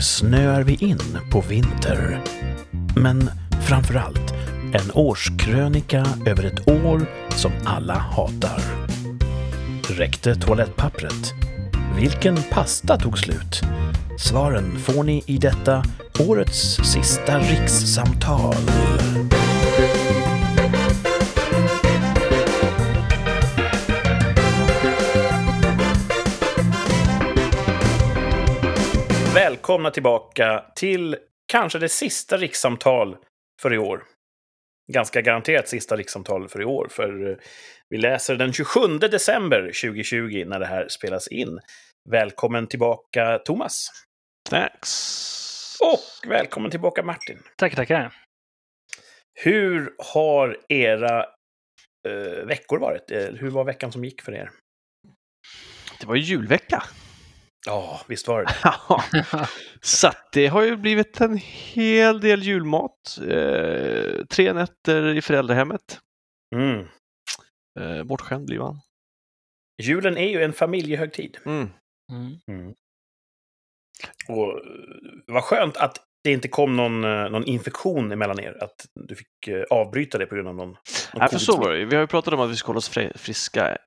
snöar vi in på vinter. Men framför allt en årskrönika över ett år som alla hatar. Räckte toalettpappret? Vilken pasta tog slut? Svaren får ni i detta årets sista rikssamtal. Välkomna tillbaka till kanske det sista rikssamtal för i år. Ganska garanterat sista rikssamtal för i år, för eh, vi läser den 27 december 2020 när det här spelas in. Välkommen tillbaka Thomas. Thanks. Och välkommen tillbaka Martin. Tackar, tackar. Hur har era eh, veckor varit? Eh, Hur var veckan som gick för er? Det var ju julvecka. Ja, visst var det Så det har ju blivit en hel del julmat. Eh, tre nätter i föräldrahemmet. mm. Eh, bortskämd blir man. Julen är ju en familjehögtid. Mm. Mm. Och eh, vad skönt att det inte kom någon, eh, någon infektion emellan er. Att du fick eh, avbryta det på grund av någon, någon Nej, för så var det. Vi har ju pratat om att vi ska hålla oss fri- friska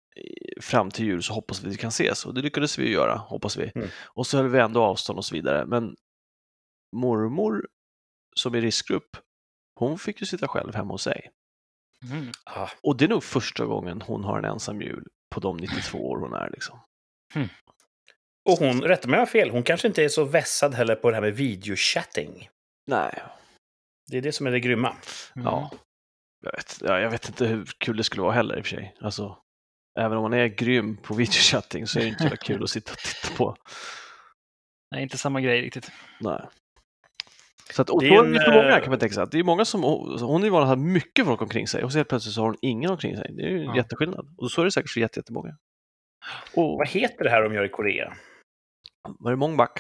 fram till jul så hoppas vi att vi kan ses och det lyckades vi göra, hoppas vi. Mm. Och så höll vi ändå avstånd och så vidare. Men mormor som är riskgrupp, hon fick ju sitta själv hemma hos sig. Mm. Ah, Och det är nog första gången hon har en ensam jul på de 92 år hon är. Liksom. Och hon, rätta mig om jag har fel, hon kanske inte är så vässad heller på det här med videochatting. Nej, Det är det som är det grymma. Mm. ja. Jag vet, ja, jag vet inte hur kul det skulle vara heller i och för sig. Alltså, även om man är grym på videochatting så är det inte så kul att sitta och titta på. Nej, inte samma grej riktigt. Nej. Så att, och Det är en, det för många eh, kan man tänka sig. Att det är många som, hon är van att ha mycket folk omkring sig och så helt plötsligt så har hon ingen omkring sig. Det är ju en Ja. jätteskillnad. Och så är det säkert för jätte- jättemånga. Och Vad heter det här de gör i Korea? Var det mångback?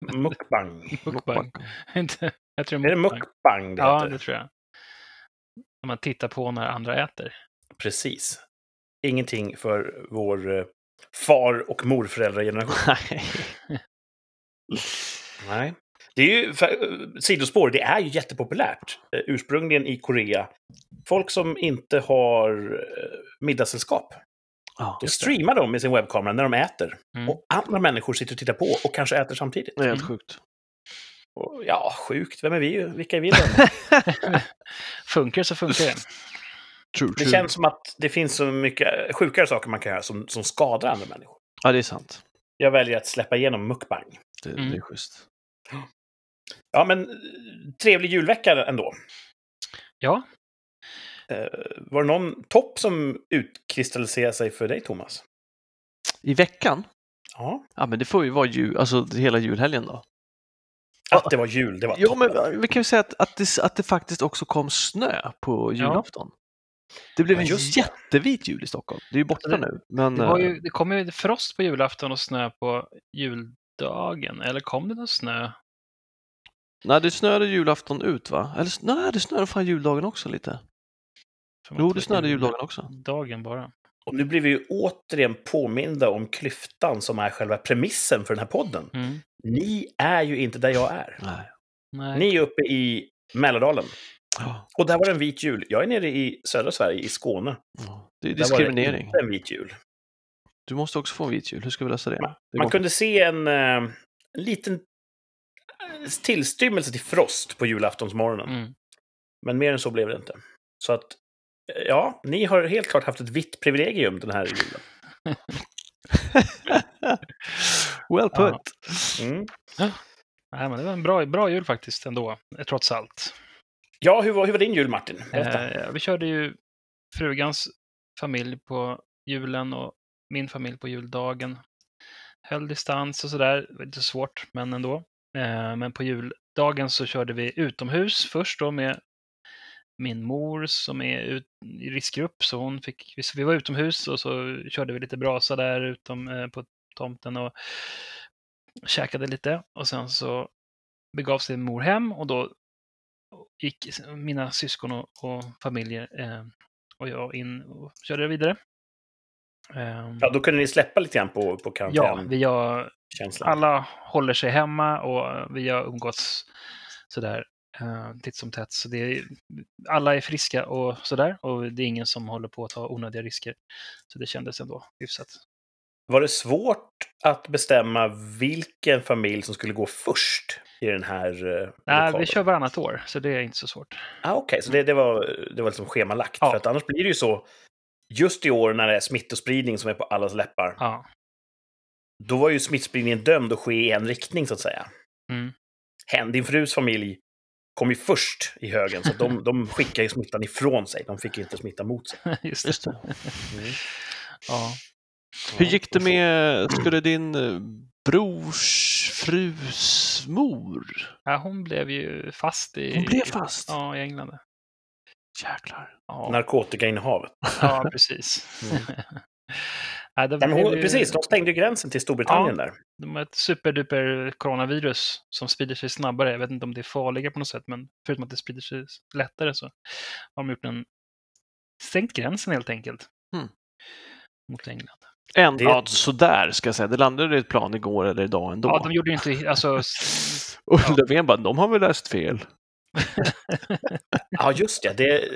Mukbang. Mukbang. Inte- jag tror Är det mukbang. mukbang det Ja, heter? det tror jag. När man tittar på när andra äter. Precis. Ingenting för vår eh, far och morföräldrageneration. Nej. Nej. Det är ju, för, eh, sidospår, det är ju jättepopulärt. eh, Ursprungligen i Korea. Folk som inte har middagssällskap. Ja, Då just det. streamar de med sin webbkamera när de äter. Mm. Och andra människor sitter och tittar på och kanske äter samtidigt. Det är helt Mm. sjukt. Och, ja, sjukt. Vem är vi? Vilka är vi då? Funkar så funkar det. True, Det true. känns som att det finns så mycket sjukare saker man kan göra som, som skadar andra människor. Ja, det är sant. Jag väljer att släppa igenom mukbang. Det, Mm. det är schysst. Ja, men eh, trevlig julvecka ändå. Ja, var det någon topp som utkristalliserade sig för dig, Thomas? I veckan? Ja. Ja, men det får ju vara jul, alltså hela julhelgen då. Att det var jul, det var toppen. men vi kan ju säga att, att, det, att det faktiskt också kom snö på julafton. Det blev Ja, en just jättevit jul i Stockholm. Det är ju borta Det- nu. Men, det, var eh, ju, det kom ju frost på julafton och snö på juldagen. Eller kom det någon snö? Nej, det snöade julafton ut va? Eller nej, det snöade fan juldagen också lite. Jo, man det snöade jul- juldagen också. Dagen bara. Och nu blir vi ju återigen påminda om klyftan som är själva premissen för den här podden. Mm. Ni är ju inte där jag är. Nej. Nej. Ni är uppe i Mälardalen. Ja, Och där var det en vit jul. Jag är nere i södra Sverige, i Skåne. ja. Det är Där var det diskriminering. en vit jul. Du måste också få en vit jul. Hur ska vi lösa det? det Man kunde se en, eh, en liten eh, tillstymmelse till frost på julaftonsmorgonen. Mm. Men mer än så blev det inte. Så att, ja, ni har helt klart haft ett vitt privilegium den här julen. well put. Mm. Nej, men det var en bra, bra jul faktiskt ändå, trots allt. Ja, hur var, hur var din jul, Martin? Eh, vi körde ju frugans familj på julen och min familj på juldagen. Höll distans och sådär. Lite svårt, men ändå. Eh, men på juldagen så körde vi utomhus först då med min mor som är ut, i riskgrupp. Så hon fick, vi- var utomhus och så körde vi lite brasa där utom, eh, på tomten och käkade lite. Och sen så begav sig mor hem och då gick mina syskon och, och familjer eh, och jag in och körde vidare. Ehm, Ja, då kunde ni släppa lite grann på, på ja, karantänkänslan. vi har, alla håller sig hemma och vi har umgåtts sådär eh, titt som tätt. Så det är, alla är friska och sådär och det är ingen som håller på att ta onödiga risker. Så det kändes ändå hyfsat. Var det svårt att bestämma vilken familj som skulle gå först i den här eh, Nej, lokalen? vi kör varannat år, så det är inte så svårt. Ah, Okej, så det, det, var, det var liksom schemalagt. Ja. För att annars blir det ju så, just i år när det är smittospridning som är på allas läppar, Ja. då var ju smittspridningen dömd att ske i en riktning så att säga. Mm. Hen, din frus familj kom ju först i högen, så de, de skickade ju smittan ifrån sig. De fick inte smitta mot sig. Just Just det. det. Ja. Hur gick det med, skulle din eh, brors frus mor? ja, hon blev ju fast i... Hon blev fast? Ja, i England. Jäklar. Ja, Narkotikainnehavet. ja precis. Mm. ja, Nej, men ju- precis, de stängde ju gränsen till Storbritannien där. De har ett superduper coronavirus som sprider sig snabbare. Jag vet inte om det är farligare på något sätt, men förutom att det sprider sig lättare så har de gjort en stängt gränsen helt enkelt. Mm. Mot England. En, Det- ja, sådär ska jag säga. Det landade i ett plan igår eller idag ändå. Ja, de gjorde ju inte, alltså, Och ja. Löfven bara, de har väl läst fel. Ja, just det. det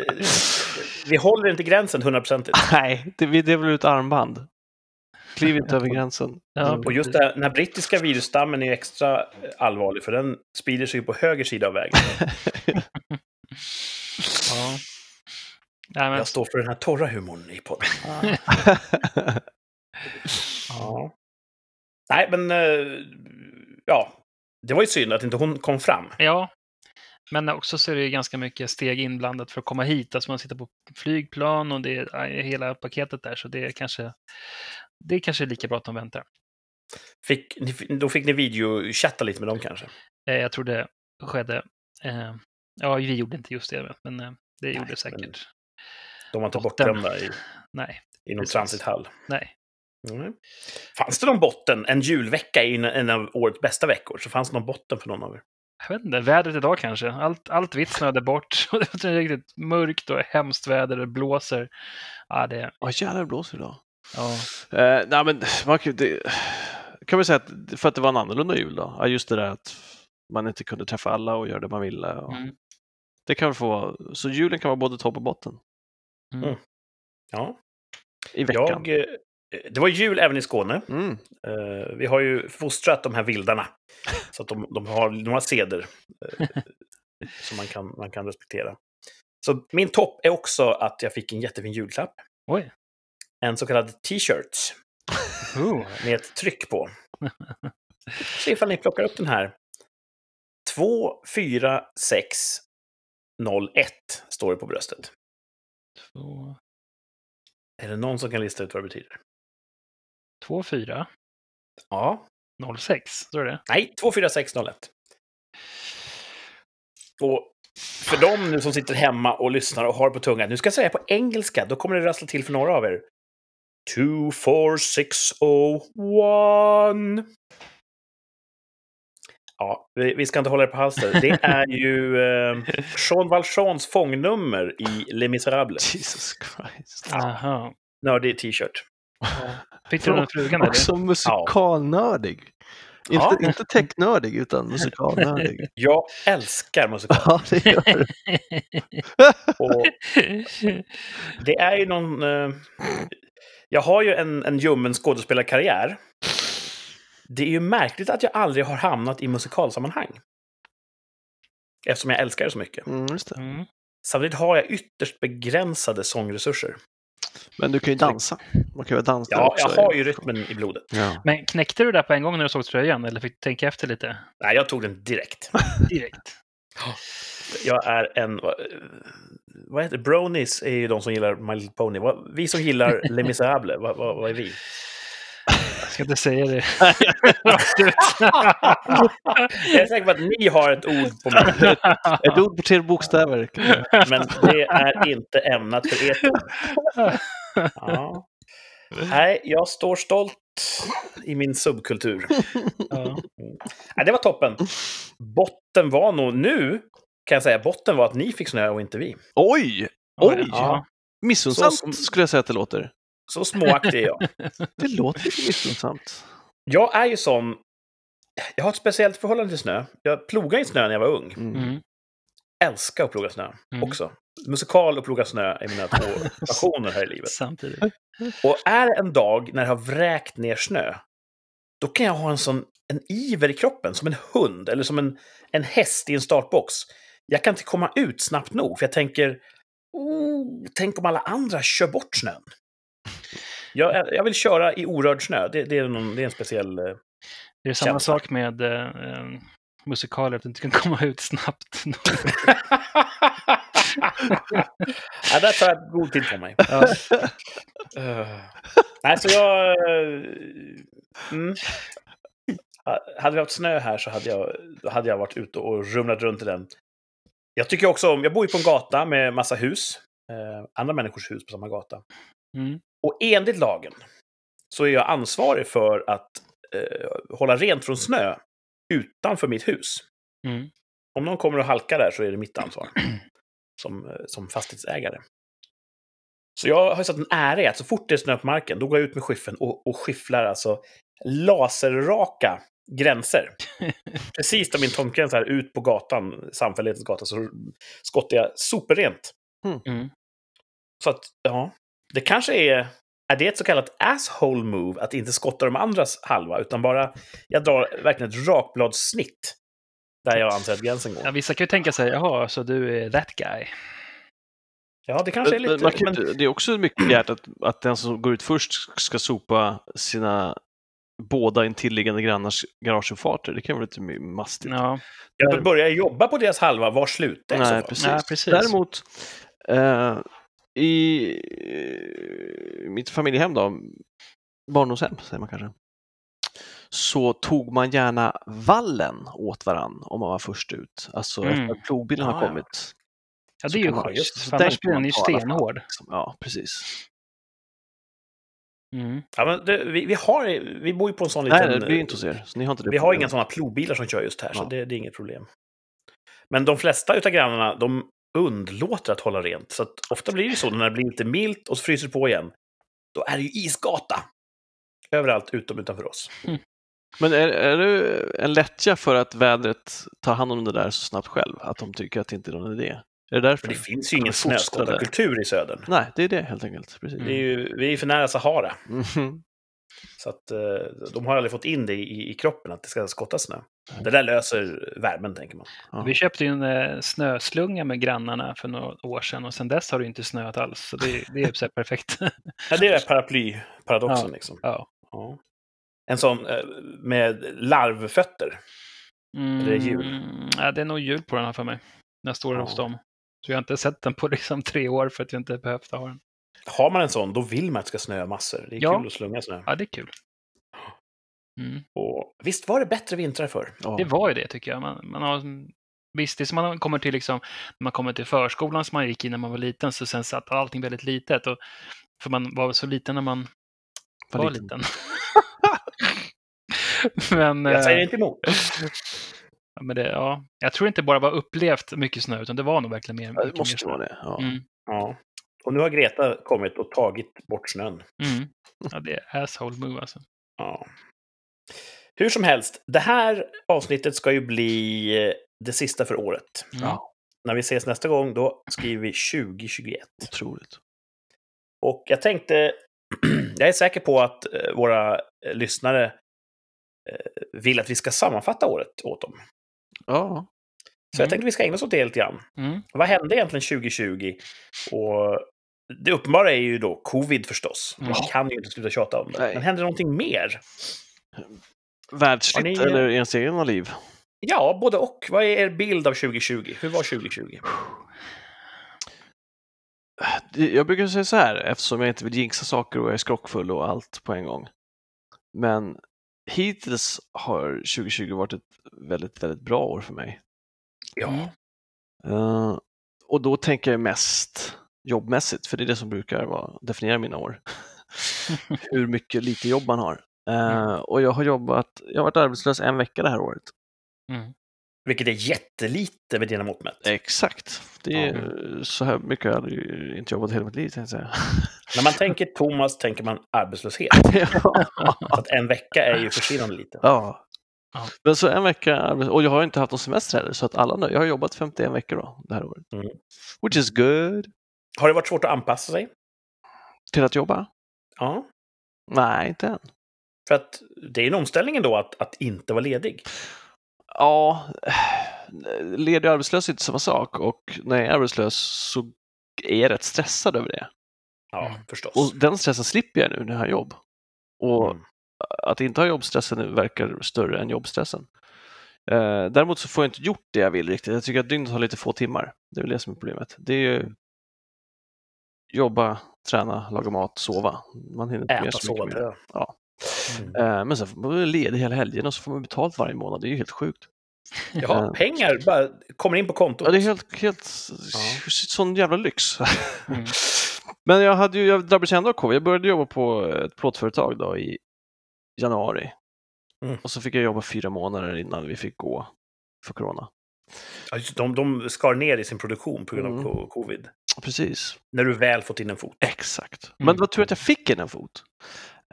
vi håller inte gränsen hundraprocentigt. Nej, det, det är väl ett armband. Kliv inte över gränsen. Ja, Mm. Och just det, den här brittiska virusstammen är extra allvarlig, för den sprider sig på höger sida av vägen. ja. Nej, men, Jag står för den här torra humorn i podden. ja. Nej, men... eh, Ja, det var ju synd att inte hon kom fram. ja, men också så är det ju ganska mycket steg inblandat för att komma hit. Alltså man sitter på flygplan och det är hela paketet där, så det är kanske, det är kanske lika bra att de väntar. Fick, ni- då fick ni videochatta lite med dem kanske? Eh, Jag tror det skedde. eh, Ja, vi gjorde inte just det, men eh, det gjorde men- säkert. De var inte Botten. bortglömda i, Nej, i någon Precis. transithall. nej. Mm. Fanns det någon botten? En julvecka är en, av årets bästa veckor, så fanns det någon botten för någon av er? Jag vet inte, vädret idag kanske. Allt, allt vitt snöade bort. Och det var riktigt mörkt och hemskt väder, det blåser. Ja, det, Ja, jävlar det blåser idag. Ja. Eh, nej, men man kan, det, kan vi säga att för att det var en annorlunda jul då? Ja, just det där att man inte kunde träffa alla och göra det man ville. Och Mm. Det kan få vara, så julen kan vara både topp och botten Mm. Ja. i veckan. Jag, eh, det var jul även i Skåne. Mm. Eh, vi har ju fostrat de här vildarna. Så att de, de har några seder eh, som man kan, man kan respektera. Så min topp är också att jag fick en jättefin julklapp. Oj. En så kallad t-shirt med ett tryck på. Se ifall ni plockar upp den här. 24601 står det på bröstet. Två, Är det någon som kan lista ut vad det betyder? två, fyra, Ja. noll, sex. Så är det. Nej, 24601. Och för nu som sitter hemma och lyssnar och har på tungan, nu ska jag säga på engelska, då kommer det rassla till för några av er. 24601. Ja, vi, vi ska inte hålla det på halster. Det är ju eh, Jean Valjeans fångnummer i Les Misérables. Jesus Christ. Aha. Nördig t-shirt. Fick du den frugan? Eller? Också musikalnördig. Ja. Inte, inte technördig, utan musikalnördig. Jag älskar musikal. ja, det gör du. Och det är ju någon... Eh, jag har ju en, en ljummen skådespelarkarriär. Det är ju märkligt att jag aldrig har hamnat i musikalsammanhang. Eftersom jag älskar det så mycket. Mm, just det. Mm. Samtidigt har jag ytterst begränsade sångresurser. Men du kan ju dansa. Man kan ju dansa Ja, också. jag har ju rytmen i blodet. Ja. Men knäckte du det där på en gång när du såg tröjan? Eller fick du tänka efter lite? Nej, jag tog den direkt. Direkt. Jag är en... vad- heter? Bronies är ju de som gillar My Little Pony. Vi som gillar Les Misérables, vad, vad, vad är vi? Jag ska inte säga det. Jag är säker på att ni har ett ord på mig. Ett ord på tre bokstäver. Men det är inte ämnat för er. Ja. Nej, jag står stolt i min subkultur. ja. Nej, det var toppen. Botten var nog nu, kan jag säga, botten var att ni fick snö och inte vi. Oj! Oj, ja. Som- skulle jag säga att det låter. så småaktig är jag. Det låter lite missunnsamt. Jag är ju sån... Jag har ett speciellt förhållande till snö. Jag plogade i snö när jag var ung. Mm. Mm. Älskar att ploga snö Mm. också. Musikal och ploga snö är mina två passioner här i livet. Samtidigt. Och är det en dag när det har vräkt ner snö, då kan jag ha en sån en iver i kroppen, som en hund eller som en, en häst i en startbox. Jag kan inte komma ut snabbt nog, för jag tänker, oh, tänk om alla andra kör bort snön. Jag, jag vill köra i orörd snö, det, det, är, någon, det är en speciell... eh, Det är samma Känsla. sak med eh, eh, musikaler, att du inte kan komma ut snabbt. ja, där tar jag god tid på mig. ja. Uh, nej, så jag... eh, Mm. Ha- Hade vi haft snö här så hade jag, hade jag varit ute och rumlat runt i den. Jag tycker också om... Jag bor ju på en gata med massa hus. Eh, andra människors hus på samma gata. Mm. Och enligt lagen så är jag ansvarig för att eh, hålla rent från snö utanför mitt hus. Mm. Om någon kommer och halkar där så är det mitt ansvar. Som, eh, som fastighetsägare. Så jag har ju satt en ära i att så fort det är snö på marken, då går jag ut med skiffen och, och skifflar alltså laserraka gränser. Precis där min tomtgräns är ut på gatan, samfällighetens gata, så skottar jag superrent. Mm. Så att, ja, det kanske är... Är det ett så kallat asshole move, att inte skotta de andras halva, utan bara... Jag drar verkligen ett rakbladssnitt där jag anser att gränsen går. Ja, vissa kan ju tänka sig, jaha, så du är that guy. Ja, det kanske är Men, lite... kan, men- inte- Det är också mycket begärt att, att den som går ut först ska sopa sina båda intilliggande grannars garageuppfarter. Det kan vara lite mastigt. Ja, Jag börjar jobba på deras halva, var slutar Nej, precis. Nej, precis. Däremot, eh, i mitt familjehem då, barndomshem säger man kanske, så tog man gärna vallen åt varann om man var först ut. Alltså Mm. efter att plogbilen har kommit. ja så det är ju schysst. så annars blir den ju stenhård. liksom. Ja, precis. Mm. Ja, men det, vi, vi, har, vi bor ju på en sån Nej, liten... det blir inte hos er. Så ni har inte det vi har inga sådana plogbilar som kör just här, så Ja. det, det är inget problem. Men de flesta utav grannarna, de undlåter att hålla rent. Så att ofta blir det så när det blir lite milt och så fryser det på igen. Då är det ju isgata. Överallt utom utanför oss. Men är, är det en lättja för att vädret tar hand om det där så snabbt själv? Att de tycker att det inte är någon idé? Är det därför? För det finns ju ingen snöskotarkultur i södern. Nej, det är det helt enkelt. Precis. Det är ju, vi är för nära Sahara. Mhm. Så att eh, de har aldrig fått in det i, i kroppen att det ska skottas snö. Det där löser värmen, tänker man. Ja. Vi köpte ju en eh, snöslunga med grannarna för några år sedan och sedan dess har det inte snöat alls. Så det, det är så perfekt. Ja, det är paraplyparadoxen. Ja. Liksom. ja. Ja. En sån eh, med larvfötter. Mm, det jul? Ja, det är nog jul på den här för mig. När jag står Ja. hos dem. Så jag har inte sett den på liksom tre år för att jag inte behövt ha den. Har man en sån, då vill man att det ska snöa massor. Det är Ja. kul att slunga snö. Ja, det är kul. Mm. Och visst var det bättre vintrar förr? Ja. Det var ju det tycker jag. Man, man har, visst, det är som man kommer till, liksom, när man kommer till förskolan som man gick i när man var liten, så sen satt allting väldigt litet. Och, för man var så liten när man var, Var liten. liten. men, Jag säger eh, inte emot. ja, men det, ja, jag tror inte bara var upplevt mycket snö, utan det var nog verkligen mer. Ja, det måste vara det. Ja. Mm, Ja. Och nu har Greta kommit och tagit bort snön. mm. Ja, det är asshole move alltså. Ja. Hur som helst, det här avsnittet ska ju bli eh, det sista för året. Mm. Ja. När vi ses nästa gång, då skriver vi 2021. Otroligt. Och jag tänkte, jag är säker på att eh, våra lyssnare vill att vi ska sammanfatta året åt dem. Ja. Så jag Mm. tänkte vi ska ägna oss åt det lite grann. Mm. Vad hände egentligen 2020? Och det uppenbara är ju då covid förstås. Man Ja. kan ju inte sluta tjata om det. Nej. Men hände någonting mer? Världsligt ni- eller ens egna liv? Ja, både och. Vad är er bild av 2020? Hur var 2020? Det- Jag brukar säga så här, eftersom jag inte vill jinxa saker och jag är skrockfull och allt på en gång. Men hittills har 2020 varit ett väldigt, väldigt bra år för mig. Ja, Mm. Eh, och då tänker jag mest jobbmässigt, för det är det som brukar vara, definiera mina år. Hur mycket lite jobb man har. Eh, och jag har jobbat, jag har varit arbetslös en vecka det här året. Mm. Vilket är jättelite med dina mått mätt. Exakt. Det är, Så här mycket har jag ju inte jobbat hela mitt liv, tänkte jag säga. När man tänker Thomas tänker man arbetslöshet. ja. Så att en vecka är ju försvinnande lite. ja. Ja. Men så en vecka, och jag har inte haft någon semester heller, så att alla, jag har jobbat 51 veckor då, det här året. Mm. Which is good. Har det varit svårt att anpassa sig? Till att jobba? Ja. Nej, inte än. För att det är en omställning då att, att inte vara ledig. Ja, ledig och arbetslös är inte samma sak och när jag är arbetslös så är jag rätt stressad över det. Ja, Mm. förstås. Och den stressen slipper jag nu när jag har jobb. Och Mm. att inte ha jobbstressen verkar större än jobbstressen. Eh, däremot så får jag inte gjort det jag vill riktigt. Jag tycker att dygnet har lite få timmar. Det är väl det som är problemet. Det är ju jobba, träna, laga mat, sova. Man hinner inte med Äta, så mycket sova, mer. Ja. Mm. Eh, men sen får man ledig hela helgen och så får man betalt varje månad. Det är ju helt sjukt. Jaha, Eh. pengar bara kommer in på kontot. Ja, det är helt, helt Ja. sån jävla lyx. Mm. Men jag, hade ju, jag drabbades ändå av covid. Jag började jobba på ett plåtföretag då i januari. Mm. Och så fick jag jobba fyra månader innan vi fick gå för corona. Ja, De, de skar ner i sin produktion på grund av Mm. co- covid. Precis, När du väl fått in en fot. exakt. Mm. Men det var tur att jag fick in en fot.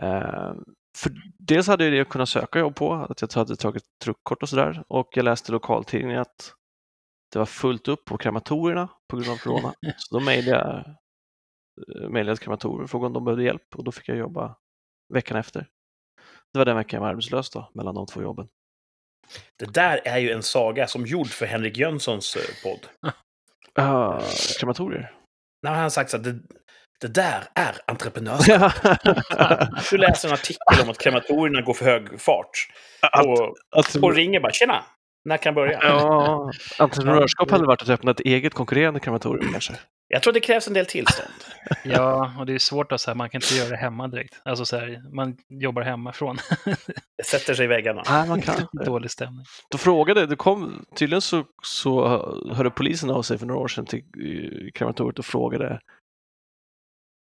Eh, för dels hade jag kunnat söka jobb på, att jag hade tagit truckkort och sådär. Och jag läste lokaltidningen att det var fullt upp på krematorierna på grund av corona. Så då mejlade jag, eh, mejlade och frågade om de behövde hjälp och då fick jag jobba veckan efter. Det var den veckan jag var arbetslös då, mellan de två jobben. Det där är ju en saga som gjord för Henrik Jönssons eh, podd. Uh, krematorier? När han sagt så att det, det där är entreprenörskap. Du läser en artikel om att krematorierna går för hög fart. Och, och ringer bara “Tjena, när kan jag börja?” Ja, entreprenörskap hade varit att öppna ett eget konkurrerande krematorium kanske. Jag tror det krävs en del tillstånd. Ja, och det är svårt att säga, man kan inte göra det hemma direkt. Alltså så här, man jobbar hemifrån. Det sätter sig i väggarna. Nej, man kan. Dålig stämning. Då frågade, det kom, tydligen så, så hörde polisen av sig för några år sedan till eh, krematoriet och frågade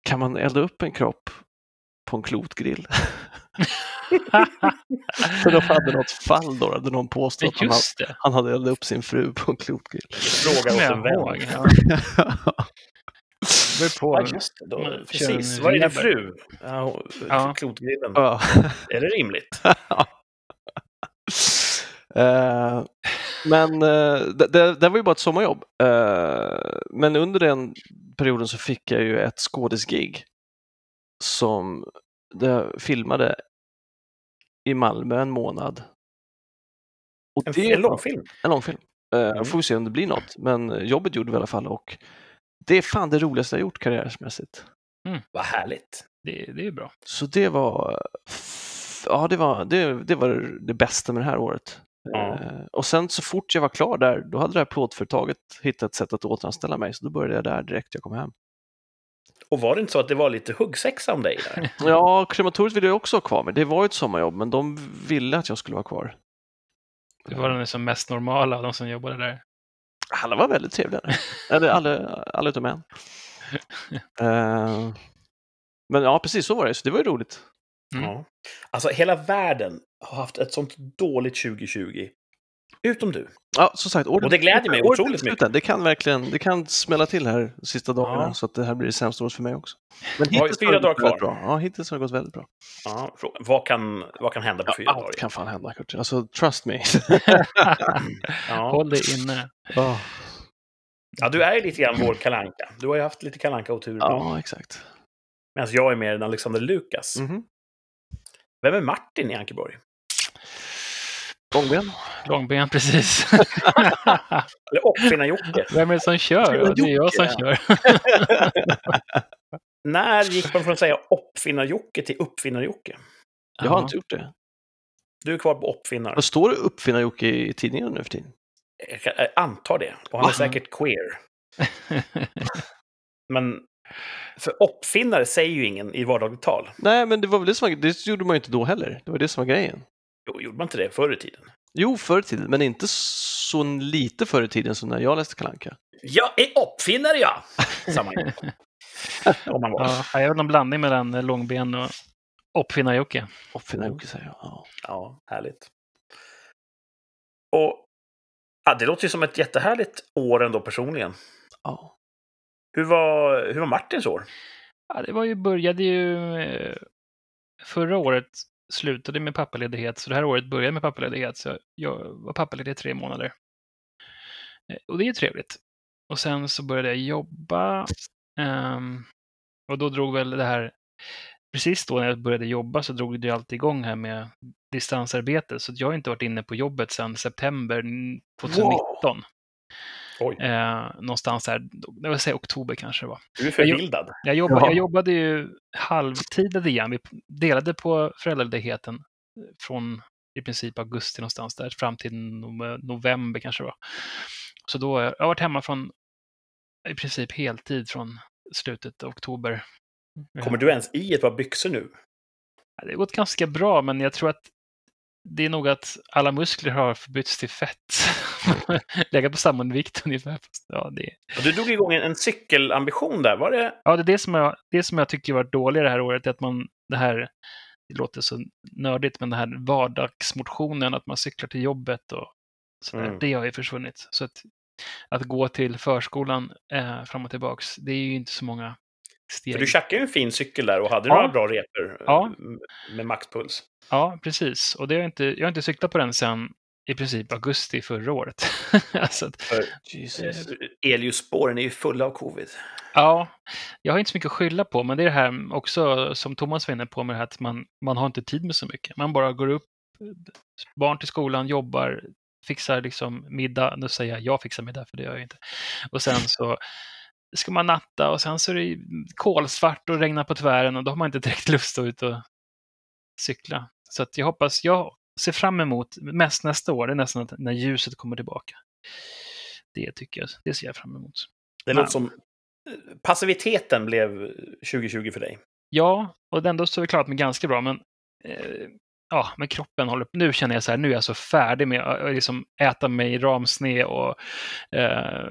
kan man elda upp en kropp på en klotgrill? för de hade något fall då, där någon påstod att han, hade- han hade eldat upp sin fru på en klotgrill. Fråga åt en vän. Det på. Ja, just det. Då, precis. en Var är din fru? Ja, Ja. Klotgrillen. Ja. Är det rimligt? Eh, men eh, det, det, det var ju bara ett sommarjobb. Eh, men under den perioden så fick jag ju ett skådisgig som där jag filmade i Malmö en månad. Och En, det en långfilm? En långfilm. Eh, Mm. Får vi se om det blir något. Men jobbet gjorde vi i alla fall och det är fan det roligaste jag gjort karriärsmässigt. Vad härligt. Det, det är bra. Så det var, ja, det var det, det, var det bästa med det här året. Ja. Eh, Och sen så fort jag var klar där, då hade det här plåtföretaget hittat ett sätt att återanställa mig, så då började jag där direkt jag kom hem. Och var det inte så att det var lite huggsexa om dig där? Ja, krematoriet ville jag också ha kvar, men det var ju ett sommarjobb, men de ville att jag skulle vara kvar. Du var den som mest normala av de som jobbade där. Alla var väldigt trevliga. Eller alla, alla utom en. Eh, Men ja, precis så var det, så det var ju roligt. Mm. Ja. Alltså, hela världen har haft ett sånt dåligt 2020. Utom du. Ja, som sagt, året, Och det glädjer mig otroligt än. Det kan verkligen det kan smälla till här sista dagarna, Ja. så att det här blir det sämsta året för mig också. Men hittills fyra har det dagar gått väldigt kvar. Bra. Ja, hittills har det gått väldigt bra. Ja. Vad, kan, vad kan hända på fyra Ja, dagar? allt kan fan hända, Kurt. Alltså, trust me. Ja. Håll dig inne. Ja, ja, du är ju lite grann vår kalanka. Du har ju haft lite kalanka otur ja exakt. Medan jag är mer en Alexander Lukas. Mhm. Vem är Martin i Ankeborg? Långben. Långben, precis. Eller Uppfinnar-Jocke? Vem är det som kör? Det är jag som kör. När gick man från att säga Uppfinnar-Jocke till Uppfinnar-Jocke? Jag har inte gjort det. Du är kvar på Uppfinnar. Vad står det uppfinnar-Jocke i tidningen nu för tiden? Jag jag antar det. Och han är säkert queer. Men för uppfinnare säger ju ingen i vardagligt tal. Nej, men det var väl det som var, det gjorde man ju inte då heller. Det var det som var grejen. Jo, gjorde man inte det förr i tiden? Jo, förr i tiden, men inte så lite förr i tiden som när jag läste Kalanka. Jag är uppfinnare, ja! Samma Om man var. Ja, jag är en blandning mellan Långben och Uppfinnar-Jocke. Uppfinnar-Jocke säger jag. Ja. Ja, härligt. Och Ja, det låter ju som ett jättehärligt år ändå personligen. Ja. Hur var, hur var Martins år? Ja, det var ju, började ju... eh, Förra året slutade med pappaledighet, så det här året började med pappaledighet. Så jag var pappaledig i tre månader. Eh, Och det är ju trevligt. Och sen så började jag jobba. ehm, och då drog väl det här... Precis då när jag började jobba så drog det ju alltid igång här med distansarbete. Så jag har inte varit inne på jobbet sedan september 2019. Oj, Eh, någonstans där, jag vill säga oktober kanske det var. du är förvildad. Jag, jobba, Jaha. jag jobbade ju halvtid igen. Vi delade på föräldraledigheten från i princip augusti någonstans där fram till no- november kanske det var. Så då har jag, jag har varit hemma från i princip heltid från slutet av oktober. Kommer du ens i ett par byxor nu? Det har gått ganska bra, men jag tror att det är nog att alla muskler har förbytts till fett. Lägga på samma vikt ungefär. Ja, det, Och du drog igång en, en cykelambition där. Var det... Ja, det är det som jag, det som jag tycker varit dåligt det här året, är att man, det här, det låter så nördigt, men det här vardagsmotionen, att man cyklar till jobbet och sådär, Mm. det har ju försvunnit. Så att, att gå till förskolan eh, fram och tillbaks, det är ju inte så många steg. För du tjackade ju en fin cykel där och hade Ja. några bra repor Ja. eh, med maxpuls. Ja, precis. Och det har jag, inte, jag har inte cyklat på den sedan i princip augusti förra året. alltså att, Jesus. elljusspåren är ju fulla av covid. Ja, jag har inte så mycket att skylla på, men det är det här också som Thomas var inne på med det här att man, man har inte tid med så mycket. Man bara går upp, barn till skolan, jobbar, fixar liksom middag. Nu säger jag jag fixar middag, för det gör jag inte. Och sen så ska man natta och sen så är det kolsvart och regnar på tvären och då har man inte direkt lust att ut och cykla. Så att jag hoppas, jag ser fram emot mest nästa år, det är nästan när ljuset kommer tillbaka. Det tycker jag, det ser jag fram emot. Det låter som passiviteten blev 2020 för dig. Ja, och ändå så är vi klarat mig ganska bra, men eh, ja, men kroppen håller Nu känner jag så här, nu är jag så färdig med att liksom äta mig ramsned och eh,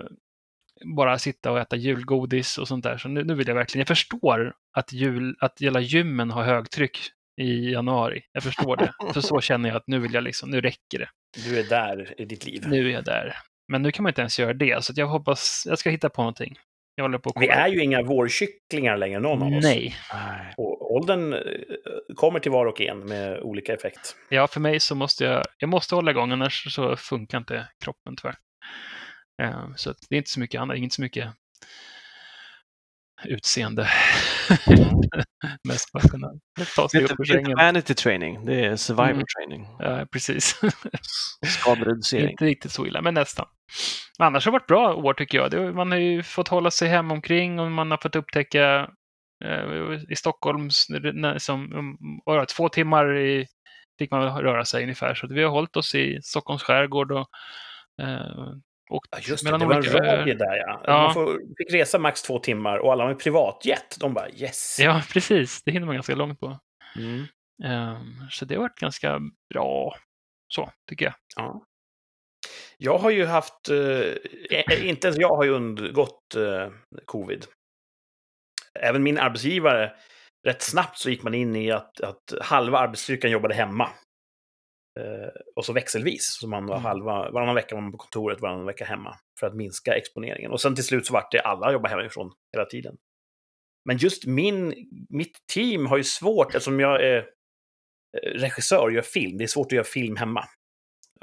bara sitta och äta julgodis och sånt där. Så nu, nu vill jag verkligen, jag förstår att, jul, att hela gymmen har högtryck i januari. Jag förstår det. För så känner jag att nu vill jag liksom, nu räcker det. Du är där i ditt liv. Nu är jag där. Men nu kan man inte ens göra det, så att jag hoppas, jag ska hitta på någonting. Jag håller på Vi är ju inga vårkycklingar längre, någon av oss. Nej. Nej. Och åldern eh, kommer till var och en med olika effekt. Ja, för mig så måste jag, jag måste hålla igång, annars så funkar inte kroppen tyvärr. Eh, Så att det är inte så mycket annat, inte så mycket utseende. Mest bara kunna ta sig upp ur sängen. vanity training, det är survival Mm. training. Ja, precis. Skadereducering. inte riktigt så illa, men nästan. Men annars har det varit bra år tycker jag. Man har ju fått hålla sig hem omkring och man har fått upptäcka eh, i Stockholm, som, det, två timmar i, fick man röra sig ungefär. Så att vi har hållit oss i Stockholms skärgård och eh, åkt Ja, just det. Det var en olika öar. radie där, ja. Ja. Man får, fick resa max två timmar och alla med privatjet. De bara yes. Ja, precis. Det hinner man ganska långt på. Mm. Ehm, så det har varit ganska bra, så tycker jag. Ja. Jag har ju haft, eh, eh, inte ens jag har ju undgått eh, covid. Även min arbetsgivare, rätt snabbt så gick man in i att, att halva arbetsstyrkan jobbade hemma. Eh, och så växelvis, så man var Mm. halva, varannan vecka var man på kontoret, varannan vecka hemma. För att minska exponeringen. Och sen till slut så vart det alla jobbar hemifrån hela tiden. Men just min, mitt team har ju svårt, eftersom jag är eh, regissör och gör film, det är svårt att göra film hemma.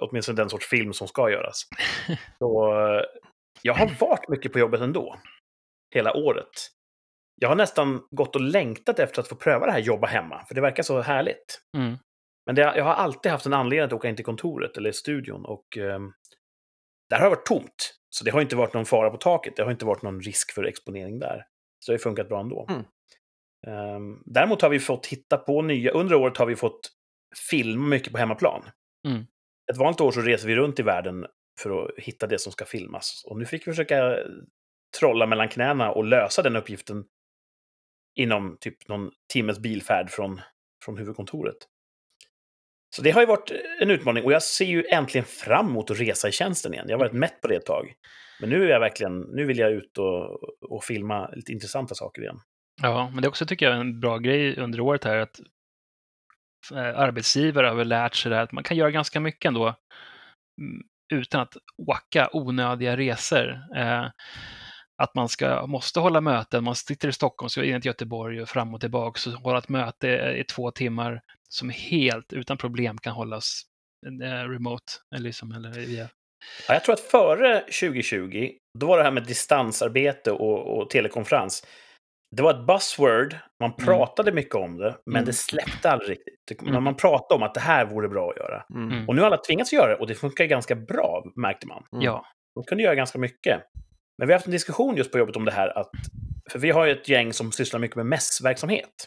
Åtminstone den sorts film som ska göras. Så eh, jag har varit mycket på jobbet ändå. Hela året. Jag har nästan gått och längtat efter att få pröva det här jobba hemma, för det verkar så härligt. Mm. Men det, jag har alltid haft en anledning att åka in till kontoret eller studion och eh, där har det varit tomt. Så det har inte varit någon fara på taket, det har inte varit någon risk för exponering där. Så det har funkat bra ändå. Mm. Ehm, däremot har vi fått hitta på nya, under året har vi fått filma mycket på hemmaplan. Mm. Ett vanligt år så reser vi runt i världen för att hitta det som ska filmas. Och nu fick vi försöka trolla mellan knäna och lösa den uppgiften inom typ någon timmes bilfärd från, från huvudkontoret. Så det har ju varit en utmaning och jag ser ju äntligen fram emot att resa i tjänsten igen. Jag har varit mätt på det ett tag. Men nu är jag verkligen, nu vill jag ut och, och filma lite intressanta saker igen. Ja, men det är också tycker jag en bra grej under året här att eh, arbetsgivare har väl lärt sig det här att man kan göra ganska mycket ändå mm, utan att åka onödiga resor. Eh, att man ska, måste hålla möten, man sitter i Stockholm, ska in till Göteborg och fram och tillbaka, så hålla ett möte i två timmar som helt utan problem kan hållas eh, remote, eller, liksom, eller via Ja, jag tror att före 2020, då var det här med distansarbete och, och telekonferens. Det var ett buzzword, man pratade mm. mycket om det, men mm. det släppte aldrig riktigt. Mm. Man pratade om att det här vore bra att göra. Mm. Och nu har alla tvingats göra det och det funkar ganska bra, märkte man. Ja. De kunde göra ganska mycket. Men vi har haft en diskussion just på jobbet om det här, att, för vi har ju ett gäng som sysslar mycket med mässverksamhet.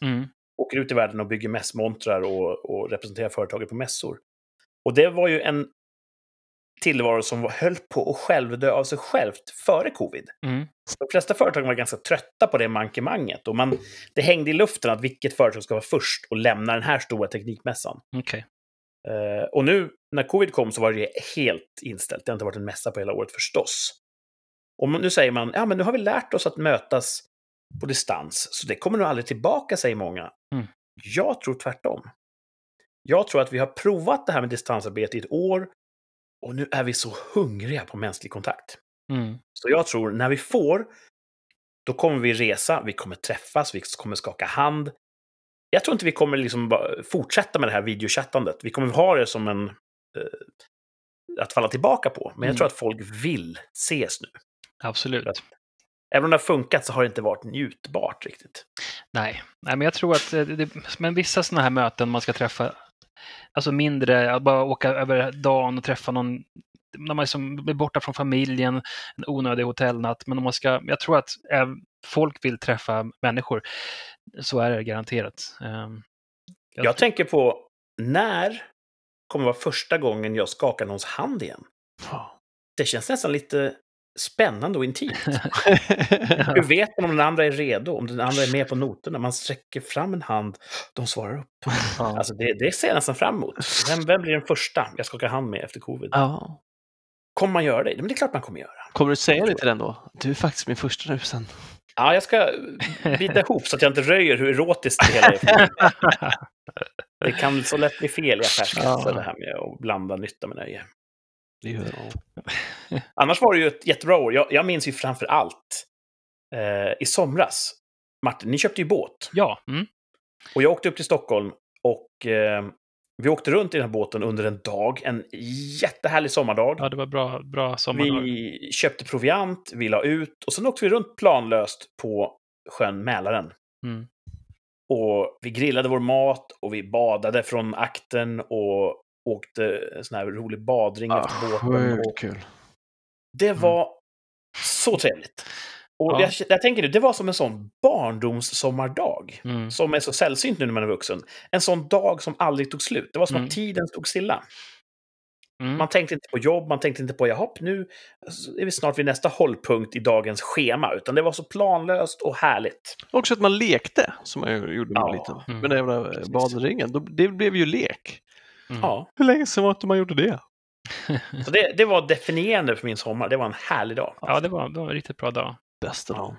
Åker ut i världen och bygger mässmontrar och, och representerar företaget på mässor. Och det var ju en tillvaro som höll på att självdö av sig självt före covid. Mm. De flesta företag var ganska trötta på det mankemanget och man, det hängde i luften att vilket företag ska vara först och lämna den här stora teknikmässan. Okay. Uh, eh, och nu när covid kom så var det helt inställt. Det har inte varit en mässa på hela året förstås. Och nu säger man, ja men nu har vi lärt oss att mötas på distans, så det kommer nog aldrig tillbaka, säger många. Mm. Jag tror tvärtom. Jag tror att vi har provat det här med distansarbete i ett år och nu är vi så hungriga på mänsklig kontakt. Mm. Så jag tror när vi får, då kommer vi resa, vi kommer träffas, vi kommer skaka hand. Jag tror inte vi kommer liksom fortsätta med det här videochattandet. Vi kommer ha det som en... Eh, att falla tillbaka på. Men jag mm. tror att folk vill ses nu. Absolut. Även om det har funkat så har det inte varit njutbart riktigt. Nej, Nej men jag tror att eh, det, men vissa sådana här möten man ska träffa alltså mindre, bara åka över dagen och träffa någon när man liksom blir borta från familjen, en onödig hotellnatt. Men om man ska, jag tror att folk vill träffa människor. Så är det garanterat. Ehm, jag, jag tänker på när kommer vara första gången jag skakar någons hand igen? Det känns nästan lite spännande och intimt. Hur vet man om den andra är redo? Om den andra är med på noterna? Man sträcker fram en hand, de svarar upp. Ja. Alltså det, det ser jag nästan fram emot. Vem, vem blir den första jag skakar hand med efter covid? Ja. Kommer man göra det? Men det är klart man kommer göra. Kommer du säga det till den då? Du är faktiskt min första nu sen. Ja, jag ska bita ihop så att jag inte röjer hur erotiskt det hela är. det kan så lätt bli fel i affärskassar ja. det här med att blanda nytta med nöje. Det gör det. Annars var det ju ett jättebra år. Jag, jag minns ju framför allt eh, i somras. Martin, ni köpte ju båt. Ja. Mm. Och jag åkte upp till Stockholm och eh, vi åkte runt i den här båten under en dag. En jättehärlig sommardag. Ja, det var bra, bra sommardag. Vi köpte proviant, vi la ut och sen åkte vi runt planlöst på sjön Mälaren. Mm. Och vi grillade vår mat och vi badade från akten och åkte en sån här rolig badring ah, efter båten. Och kul. Det mm. var mm. så trevligt. Och ja. jag, jag, tänker nu, det var som en sån barndomssommardag. Mm. Som är så sällsynt nu när man är vuxen. En sån dag som aldrig tog slut. Det var som mm. att tiden stod stilla. Mm. Man tänkte inte på jobb, man tänkte inte på jaha, nu är vi snart vid nästa hållpunkt i dagens schema. Utan det var så planlöst och härligt. Också att man lekte, som man gjorde man var liten. Mm. Med den jävla badringen. Det blev ju lek. Mm. Ja. Hur länge sedan var det man gjorde det? Så det, det var definierande för min sommar. Det var en härlig dag. Ja, det var, det var en riktigt bra dag. Bästa dagen.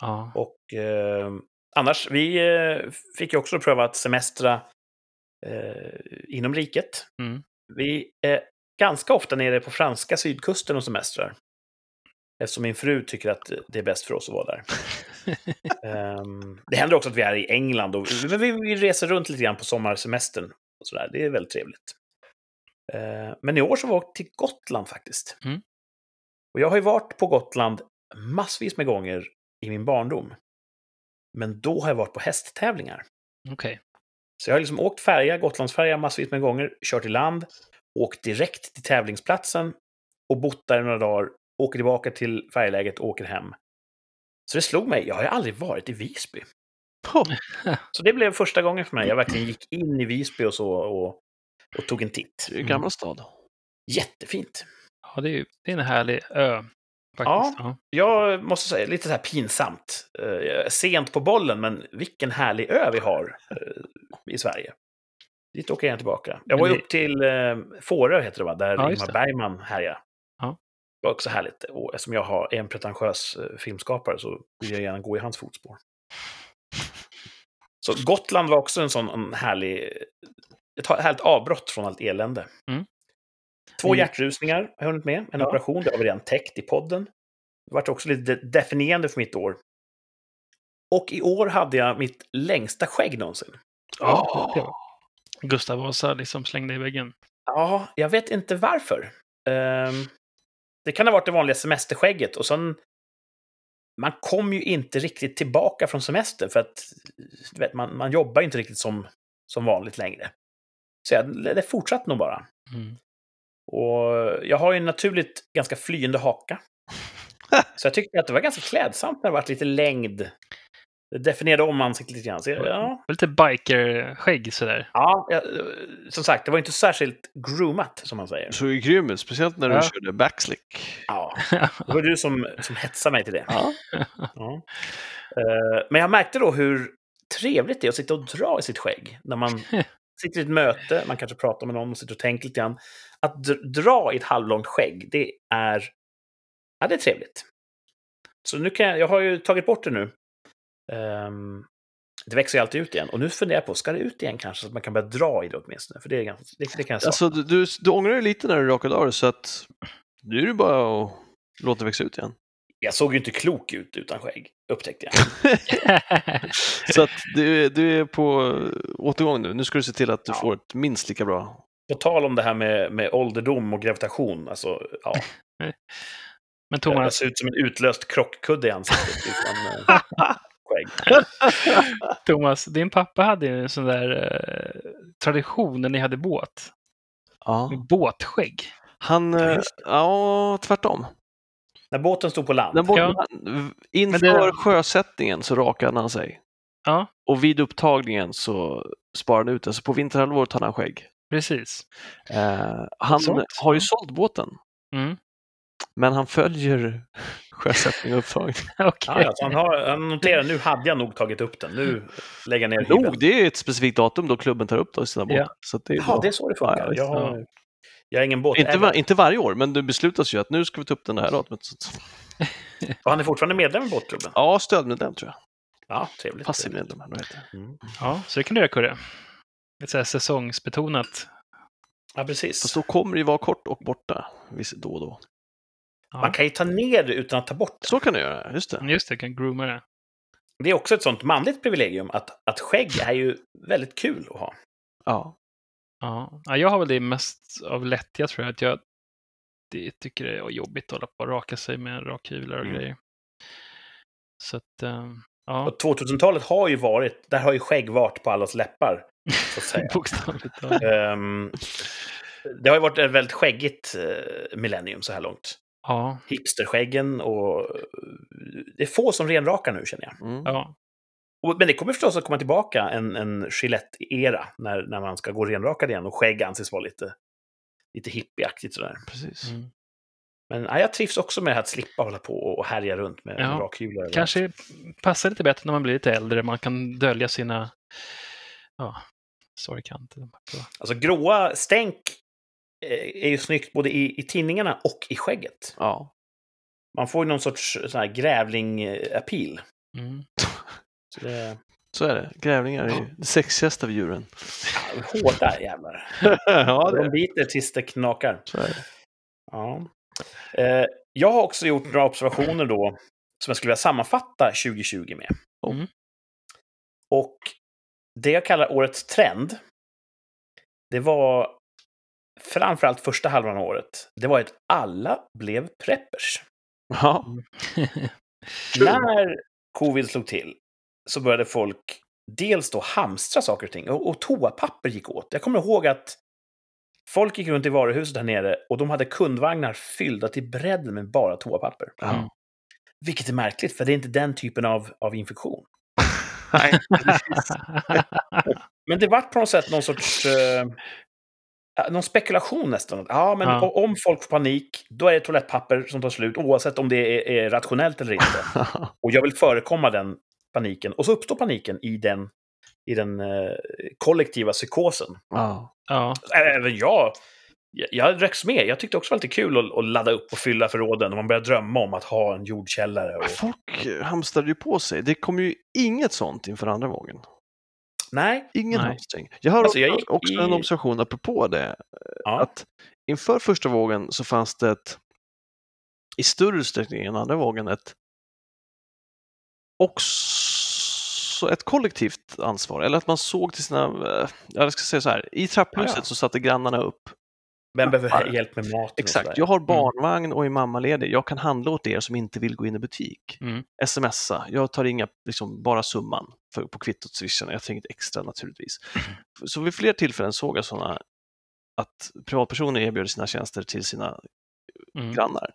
Ja. Och eh, annars, vi eh, fick ju också pröva att semestra eh, inom riket. Mm. Vi är ganska ofta nere på franska sydkusten och semestrar. Eftersom min fru tycker att det är bäst för oss att vara där. um, det händer också att vi är i England och vi, vi reser runt lite grann på sommarsemestern. Och sådär. Det är väldigt trevligt. Uh, men i år så var vi till Gotland faktiskt. Mm. Och jag har ju varit på Gotland massvis med gånger i min barndom. Men då har jag varit på hästtävlingar. Okay. Så jag har liksom åkt färja, Gotlandsfärja massvis med gånger, kört i land, åkt direkt till tävlingsplatsen och bott där några dagar, åker tillbaka till färjeläget och åker hem. Så det slog mig, jag har ju aldrig varit i Visby. Så det blev första gången för mig. Jag verkligen gick in i Visby och så och, och tog en titt. Det är en gammal stad. Jättefint. Ja, det är, det är en härlig ö. Faktiskt. Ja, jag måste säga lite så här pinsamt. Uh, sent på bollen, men vilken härlig ö vi har uh, i Sverige. Dit åker jag tillbaka. Jag var ju upp till uh, Fårö, heter det va? Där ja, Ingmar Bergman härjar. Ja. Det var också härligt. Och eftersom jag har, är en pretentiös filmskapare så vill jag gärna gå i hans fotspår. Så Gotland var också en sån en härlig... Ett härligt avbrott från allt elände. Mm. Två Mm. hjärtrusningar har jag hunnit med. En Ja. operation, det har vi redan täckt i podden. Det vart också lite de- definierande för mitt år. Och i år hade jag mitt längsta skägg någonsin. Var. Gustav Vasa liksom slängde i väggen. Ja, jag vet inte varför. Ehm, det kan ha varit det vanliga semesterskägget och sen... Man kom ju inte riktigt tillbaka från semester för att vet, man, man jobbar ju inte riktigt som, som vanligt längre. Så jag, det fortsatte nog bara. Mm. Och jag har ju en naturligt ganska flyende haka. Så jag tyckte att det var ganska klädsamt när det var lite längd. Det definierade om ansiktet lite grann. Så ja, Lite biker-skägg sådär. ja, jag, som sagt, det var inte särskilt groomat, som man säger. Ju grym ut, speciellt när du Ja. körde backslick. Ja, det var du som, som hetsade mig till det. Ja. Ja. Eh, Men jag märkte då hur trevligt det är att sitta och dra i sitt skägg. När man sitter i ett möte, man kanske pratar med någon och sitter och tänker lite grann. Att dr- dra i ett halvlångt skägg, det är, ja, det är trevligt. Så nu kan jag, jag har ju tagit bort det nu. Ehm, det växer ju alltid ut igen. Och nu funderar jag på, ska det ut igen kanske? Så att man kan börja dra i det åtminstone. För det, är ganska, det, det kan jag säga. Alltså, du, du, ångrar dig lite när du rakade av det, så att nu är det bara att låta det växa ut igen. Jag såg ju inte klok ut utan skägg, upptäckte jag. Så att du, du är på återgång nu. Nu ska du se till att du Ja. får ett minst lika bra. På tal om det här med, med ålderdom och gravitation, alltså, ja. Men Jag Thomas, ser ut som en utlöst krockkudde i ansiktet utan eh, skägg. Thomas, din pappa hade ju en sån där eh, tradition när ni hade båt. Ja. Med båtskägg. Han, Ja, eh, ja, tvärtom. När båten stod på land. När båten, Ja. Inför sjösättningen så rakade han sig. Ja, Och vid upptagningen så sparade han ut det. Så på vinterhalvåret hade han skägg. precis. Eh, han Sånt. har ju sålt båten, Mm. Men han följer sjösättning och upptagning. Okej. Ja, han, har, han noterar, nu hade jag nog tagit upp den. Nu lägger jag ner Jo, det är ett specifikt datum då klubben tar upp då i sina båtar. Ja. Så det är Ja, det är så det funkar. Ja, jag, har, jag är ingen inte, båtägare. var, inte varje år, men det beslutas ju att nu ska vi ta upp den här datumet. Och han är fortfarande medlem i båtklubben? Ja, stödmedlem tror jag. Ja, trevligt. Passiv medlem. Mm. Ja, så det kan du göra, Kurre. Ett så här säsongsbetonat. Ja, precis. Fast då kommer det ju vara kort och borta då och då. Ja. Man kan ju ta ner det utan att ta bort det. Så kan du göra, just det. Just det, kan grooma det. Det är också ett sånt manligt privilegium att, att skägg är ju väldigt kul att ha. Ja. Ja. ja, jag har väl det mest av lättja tror jag. Att jag det, tycker det är jobbigt att hålla på och raka sig med rakhyvlar och Mm. grejer. Så att, ehm, ja, Och 2000-talet har ju varit, där har ju skägg varit på allas läppar, så att säga. bokstavligt talat. Ehm, det har ju varit ett väldigt skäggigt uh, millennium så här långt. Ja, Hipsterskäggen och... Det är få som renrakar nu, känner jag. Mm. ja, men det kommer förstås att komma tillbaka en, en Gillette-era när, när man ska gå renrakad igen och skägg anses vara lite, lite hippieaktigt sådär. Precis. mm. Men ja, jag trivs också med att slippa hålla på och härja runt med Ja, rakhyvlar. kanske passar lite bättre när man blir lite äldre. Man kan dölja sina ja, sorgkanter. Alltså gråa stänk eh, är ju snyggt både i, i tinningarna och i skägget. Ja. Man får ju någon sorts sån här grävling-appeal. Mm. Så det är Så är det. Grävlingar är ju det sexigaste av djuren. ja, hårda jävlar. ja, De biter tills det knakar. Så är det. Ja. Eh, jag har också gjort några observationer då som jag skulle vilja sammanfatta 2020 med. Mm. Och det jag kallar årets trend, det var framförallt första halvan av året, det var att alla blev preppers. Ja. När covid slog till så började folk dels då hamstra saker och ting, och, och toapapper gick åt. Jag kommer ihåg att folk gick runt i varuhuset där nere och de hade kundvagnar fyllda till bredden med bara toapapper. Mm. Vilket är märkligt, för det är inte den typen av, av infektion. Nej. Men det vart på något sätt någon sorts... Eh, någon spekulation nästan. Ja, men Ja. om folk får panik, då är det toalettpapper som tar slut, oavsett om det är, är rationellt eller inte. Och jag vill förekomma den paniken. Och så uppstår paniken i den, i den eh, kollektiva psykosen. ja. ja, Även jag, jag, jag dröks med. Jag tyckte också det var lite kul att, att ladda upp och fylla förråden. Och man börjar drömma om att ha en jordkällare. Och... Folk hamstrade ju på sig. Det kom ju inget sånt inför andra vågen. Nej. Ingen Nej. hamstring. Jag har Alltså, jag också- gick också i- en observation apropå det. Ja. Att inför första vågen så fanns det ett, i större utsträckning än andra vågen, ett också ett kollektivt ansvar. Eller att man såg till sina, eh, jag ska säga så här, i trapphuset Ja, ja. så satte grannarna upp. Vem behöver hjälp med maten? Exakt, jag har barnvagn och är mammaledig. Jag kan handla åt er som inte vill gå in i butik. Mm. Smsa, jag tar inga, liksom bara summan på kvittot swishen. Jag inget extra naturligtvis. Så vid fler tillfällen såg jag sådana att privatpersoner erbjöd sina tjänster till sina Mm. grannar.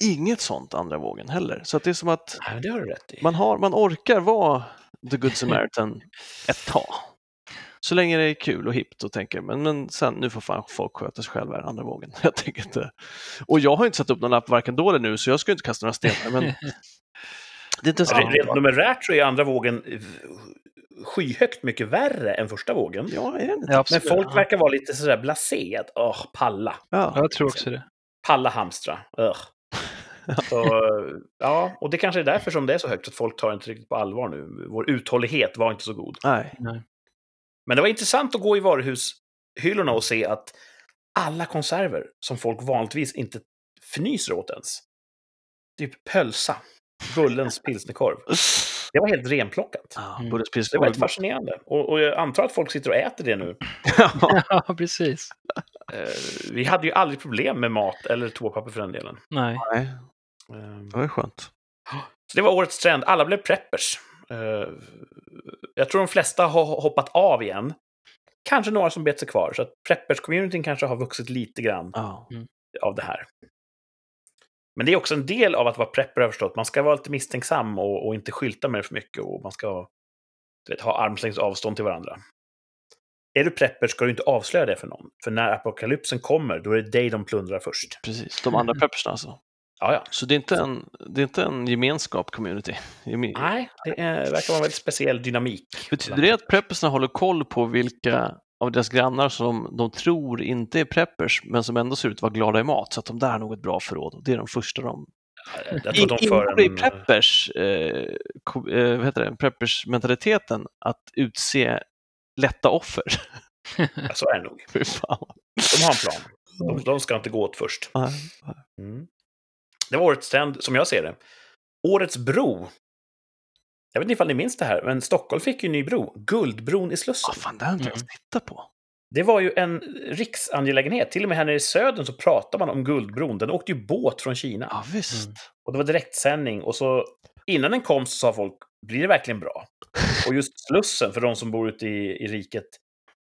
Inget sånt andra vågen heller. Så att det är som att det har man, har, man orkar vara the good Samaritan ett tag. Så länge det är kul och hippt och tänker, men, men sen nu får fan folk sköta sig själva andra vågen. Jag tänker inte. Och jag har inte satt upp någon lapp varken då eller nu, så jag ska inte kasta några stenar. Men det är inte så. Rent numerärt så är andra vågen skyhögt mycket värre än första vågen. Ja, är det inte? Ja, Men folk verkar vara lite sådär blasé, att åh, palla. Ja. Jag tror också det. Palla hamstra. Ugh. Så, ja, och det kanske är därför som det är så högt, att folk tar inte riktigt på allvar nu. Vår uthållighet var inte så god. Nej. Men det var intressant att gå i varuhushyllorna och se att alla konserver som folk vanligtvis inte fnyser åt ens, typ pölsa, Bullens pilsnerkorv, det var helt renplockat. Ja, Mm. Bulles Det var helt fascinerande. Och, och jag antar att folk sitter och äter det nu. Ja. Precis. Eh, vi hade ju aldrig problem med mat, eller toapapper för den delen. Nej. Nej, Eh, det var ju skönt. Så det var årets trend. Alla blev preppers. Eh, jag tror de flesta har hoppat av igen. Kanske några som bet sig kvar. Så att preppers-communityn kanske har vuxit lite grann Ja. av det här. Men det är också en del av att vara prepper, har förstått. Man ska vara lite misstänksam och, och inte skylta med det för mycket. Och man ska du vet, ha armslängds avstånd till varandra. Är du prepper ska du inte avslöja det för någon. För när apokalypsen kommer, då är det dig de plundrar först. Precis, de andra preppersna alltså. Ja, ja. Så det är inte en, det är inte en gemenskap community. Nej, det är, verkar vara en väldigt speciell dynamik. Betyder det att preppersna håller koll på vilka av deras grannar som de tror inte är preppers, men som ändå ser ut att vara glada i mat, så att de där har nog ett bra förråd. Och det är de första de... Jag tror de Ingår det i en... preppers, eh, eh, vad heter det, preppers-mentaliteten att utse lätta offer? Ja, så är det nog. De har en plan. De, de ska inte gå åt först. Mm. Det var årets trend, som jag ser det. Årets bro. Jag vet inte ifall ni minns det här, men Stockholm fick ju en ny bro. Guldbron i Slussen. Vad fan, det har jag inte ens Mm. tittat på. Det var ju en riksangelägenhet. Till och med här nere i södern så pratar man om Guldbron. Den åkte ju båt från Kina. Ja, visst. Mm. Och det var direktsändning. Och så innan den kom så sa folk, blir det verkligen bra? Och just Slussen, för de som bor ute i, i riket,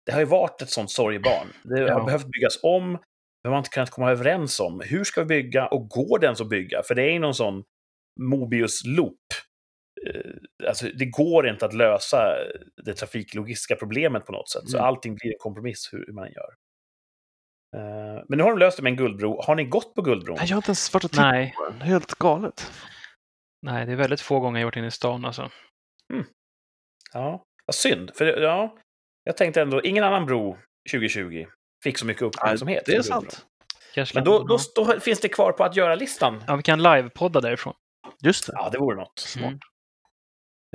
det har ju varit ett sånt sorgebarn. Det har Ja. behövt byggas om, men man har inte kunnat komma överens om hur ska vi bygga och går det ens att bygga? För det är ju någon sån Mobius-loop. Eh, Alltså, det går inte att lösa det trafiklogistiska problemet på något sätt. Så Mm. allting blir en kompromiss hur man än gör. Eh, Men nu har de löst det med en guldbro. Har ni gått på Guldbron? Nej, jag har inte ens varit och tittat Nej. på den. Helt galet. Nej, det är väldigt få gånger jag varit inne i stan alltså. Ja, vad synd. För ja, jag tänkte ändå, ingen annan bro 2020 fick så mycket uppmärksamhet. det är sant. Kanske Men då, då, då finns det kvar på att göra-listan. Ja, vi kan livepodda därifrån. Just det. Ja, det vore något. Mm.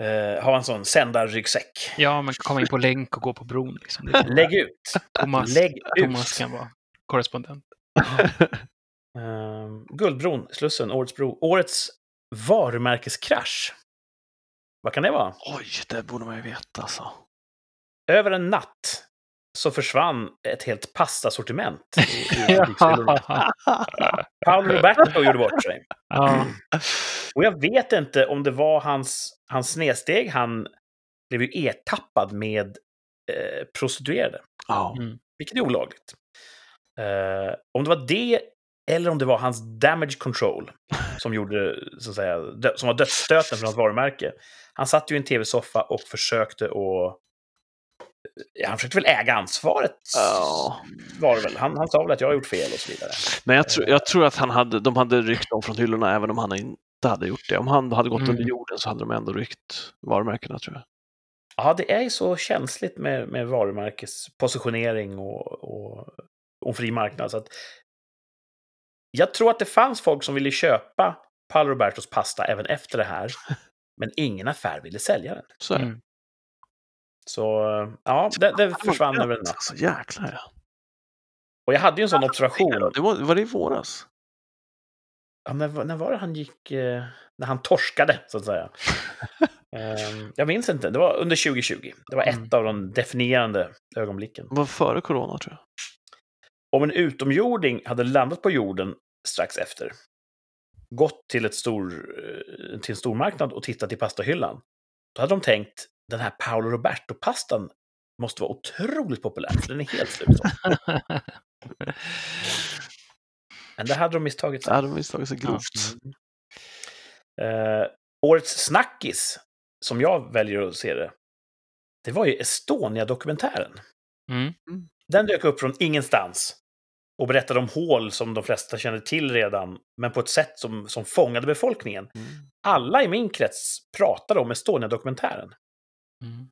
Eh, ha en sån sändarryggsäck. Ja, man kan komma in på länk och gå på bron. Liksom. Lägg ut. Thomas, Lägg ut. Thomas kan vara korrespondent. Eh, Guldbron, Slussen, årets bro. Årets varumärkeskrasch. Vad kan det vara? Oj, det borde man ju veta alltså. Över en natt så försvann ett helt pastasortiment. Paolo Roberto gjorde bort sig. ja. Och jag vet inte om det var hans, hans snedsteg. Han blev ju ertappad med eh, prostituerade, Ja. Mm. vilket är olagligt. Eh, om det var det eller om det var hans damage control som, gjorde, så att säga, dö- som var dödsstöten för hans varumärke. Han satt ju i en tv-soffa och försökte att... Han försökte väl äga ansvaret, Ja. var det väl. Han, han sa väl att jag har gjort fel och så vidare. Men jag, tror- jag tror att han hade, de hade ryckt dem från hyllorna även om han inte hade gjort det. Om han hade gått Mm. under jorden så hade de ändå ryckt varumärkena tror jag. Ja, det är ju så känsligt med, med varumärkespositionering och, och, och fri marknad. Så att jag tror att det fanns folk som ville köpa Paolo Robertos pasta även efter det här. Men ingen affär ville sälja den. Så är det. Mm. Så eh, ja, det, det försvann över en natt. Alltså, jäklar ja. Och jag hade ju en sån observation. Det var, var det i våras? Ja, när, när var det han gick... Eh, när han torskade, så att säga. Ehm, jag minns inte. Det var under 2020. Det var ett Mm. av de definierande ögonblicken. Det var före corona tror jag. Om en utomjording hade landat på jorden strax efter, gått till, ett stor, eh, till en stormarknad och tittat i pastahyllan, då hade de tänkt den här Paolo Roberto-pastan måste vara otroligt populär, för den är helt slut. Men det hade de misstagit Det sig. hade de misstagit sig grovt. Eh, årets snackis, som jag väljer att se det, det var ju Estonia-dokumentären. Mm. Den dök upp från ingenstans och berättade om hål som de flesta kände till redan, men på ett sätt som, som fångade befolkningen. Mm. Alla i min krets pratade om Estonia-dokumentären. Mm.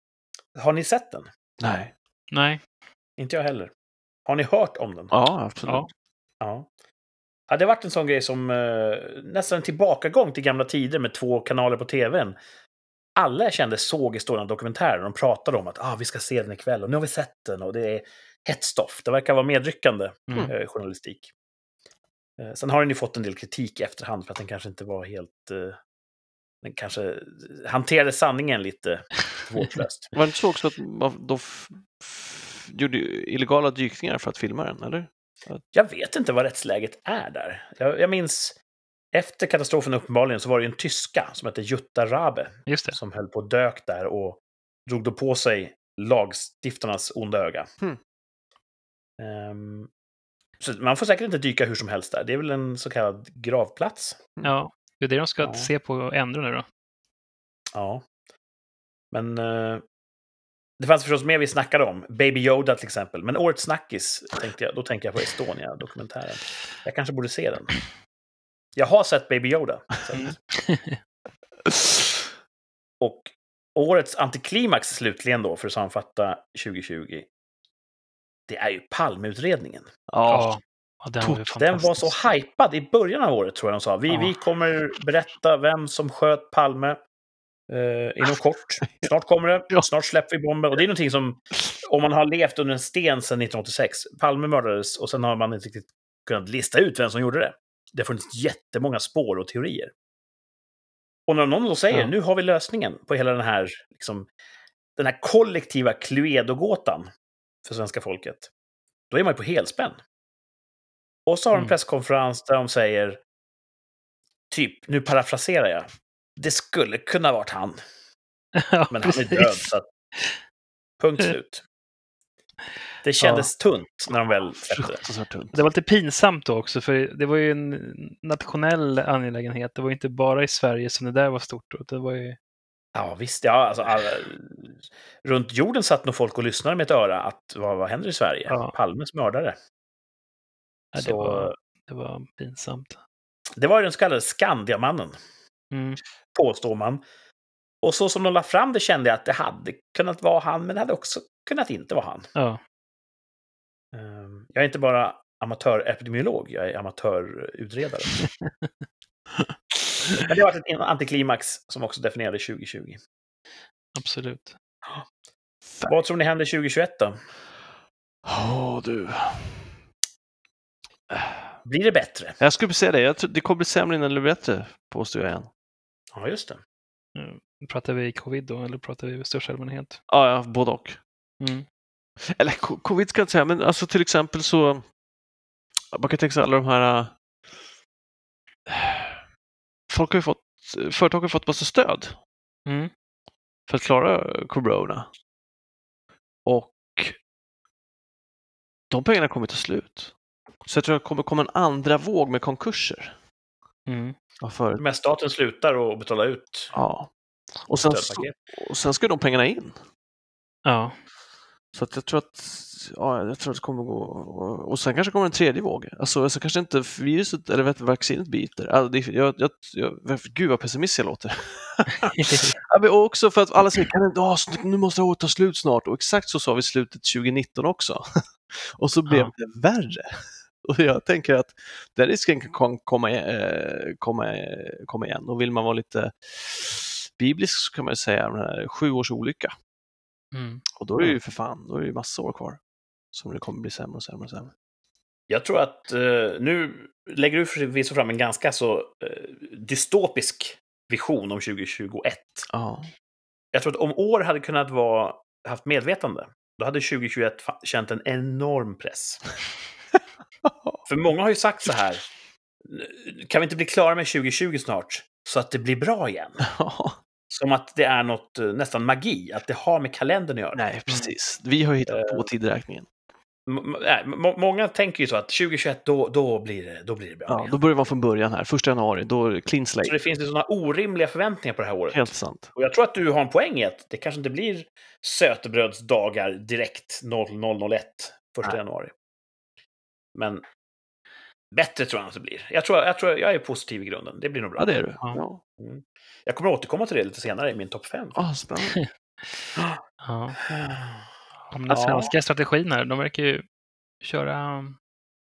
Har ni sett den? Nej. Nej. Inte jag heller. Har ni hört om den? Ja, absolut. Ja. Ja. ja det har varit en sån grej som eh, nästan en tillbakagång till gamla tider med två kanaler på tvn. Alla jag kände såg Estonia-dokumentären och de pratade om att ah, vi ska se den ikväll och nu har vi sett den och det är hett stoff. Det verkar vara medryckande Mm. eh, journalistik. Eh, sen har den ju fått en del kritik i efterhand för att den kanske inte var helt... Eh, den kanske hanterade sanningen lite vårdslöst. Var det inte så också att de gjorde illegala dykningar för att filma den, eller? Jag vet inte vad rättsläget är där. Jag, jag minns efter katastrofen uppenbarligen så var det en tyska som hette Jutta Rabe som höll på och dök där och drog då på sig lagstiftarnas onda öga. Hmm. Ehm, så man får säkert inte dyka hur som helst där. Det är väl en så kallad gravplats. Ja, det är det de ska Ja. se på och ändra nu då. Ja. Men eh, det fanns förstås mer vi snackade om. Baby Yoda till exempel. Men årets snackis, tänkte jag, då tänker jag på Estonia-dokumentären. Jag kanske borde se den. Jag har sett Baby Yoda. Mm. Och årets antiklimax slutligen då, för att sammanfatta 2020. Det är ju Palmeutredningen. Ja, ja den var ju Den var så hypad i början av året, tror jag de sa. Vi, Ja. vi kommer berätta vem som sköt Palme eh, inom kort. Snart kommer det. Snart släpper vi bomben. Och det är någonting som, om man har levt under en sten sedan 1986. Palme mördades och sen har man inte riktigt kunnat lista ut vem som gjorde det. Det har funnits jättemånga spår och teorier. Och när någon då säger Ja. nu har vi lösningen på hela den här, liksom, den här kollektiva Cluedo-gåtan för svenska folket, då är man ju på helspänn. Och så har de en Mm. presskonferens där de säger, typ, nu parafraserar jag, det skulle kunna ha varit han, ja, men han är död. Så att, punkt slut. Det kändes tunt när de väl släppte det. var lite pinsamt då också, för det var ju en nationell angelägenhet. Det var ju inte bara i Sverige som det där var stort. Det var ju... Ja, visst. Ja, alltså, alla, runt jorden satt nog folk och lyssnade med ett öra att vad, vad händer i Sverige? Ja. Palmes mördare. Ja, det, Så, var, det var pinsamt. det var den så kallade Skandiamannen, Mm. påstår man. Och så som de la fram det kände jag att det hade kunnat vara han, men det hade också kunnat inte vara han. Ja. Ehm, Jag är inte bara amatörepidemiolog, jag är amatörutredare. Men det varit ett antiklimax som också definierade 2020. Absolut. Vad tror ni händer 2021 då? Åh, du. Blir det bättre? Jag skulle säga det. Jag tror det kommer bli sämre innan det blir bättre, påstår jag igen. Ja, just det. Mm. Pratar vi covid då, eller pratar vi i största allmänhet? Ja, ja både och. Mm. Eller co- covid ska jag inte säga, men alltså till exempel så... Man kan tänka sig alla de här... äh, Folk har ju fått... Företag har fått massa stöd Mm. för att klara corona. Och de pengarna kommer ta slut. Så jag tror att det kommer komma en andra våg med konkurser. Mm. Men staten slutar att betala ut Ja. Och sen, och sen ska de pengarna in. Ja. Så att jag tror att, ja, jag tror att det kommer gå. Och, och sen kanske kommer en tredje våg. Alltså, alltså kanske inte viruset eller vet, vaccinet biter. Alltså, det, jag, jag, jag, gud vad pessimistisk jag låter. ja, men också för att alla säger kan det, oh, nu måste det ta slut snart. Och exakt så sa vi slutet 2019 också. och så blev Ja. det värre. Och jag tänker att den risken kan kom- komma, eh, komma, eh, komma igen. Och vill man vara lite biblisk så kan man ju säga den här sju års olycka. Mm. Och då är det ju för fan, då är det ju massor år kvar. Som det kommer bli sämre och sämre och sämre. Jag tror att eh, nu lägger du förvisso fram en ganska så eh, dystopisk vision om 2021. Ja. Jag tror att om år hade kunnat vara, haft medvetande, då hade 2021 fa- känt en enorm press. För många har ju sagt så här, kan vi inte bli klara med 2020 snart, så att det blir bra igen? Som att det är något, eh, nästan magi, att det har med kalendern att göra. Nej, precis. Vi har ju hittat på. M- nej, må- många tänker ju så att 2021, då, då, blir, det, då blir det bra Ja, igen. då börjar man från början här. Första januari, då är det clean Så slate. det finns ju sådana orimliga förväntningar på det här året. Helt sant. Och jag tror att du har en poäng i att det kanske inte blir sötebrödsdagar direkt 0001 första Nej. januari. Men bättre tror jag att det blir. Jag tror, jag tror jag är positiv i grunden. Det blir nog bra. Ja, det är du. Ja. Ja. Jag kommer återkomma till det lite senare i min topp 5. Ah, spännande. Ja. Om den svenska strategin här, de verkar ju köra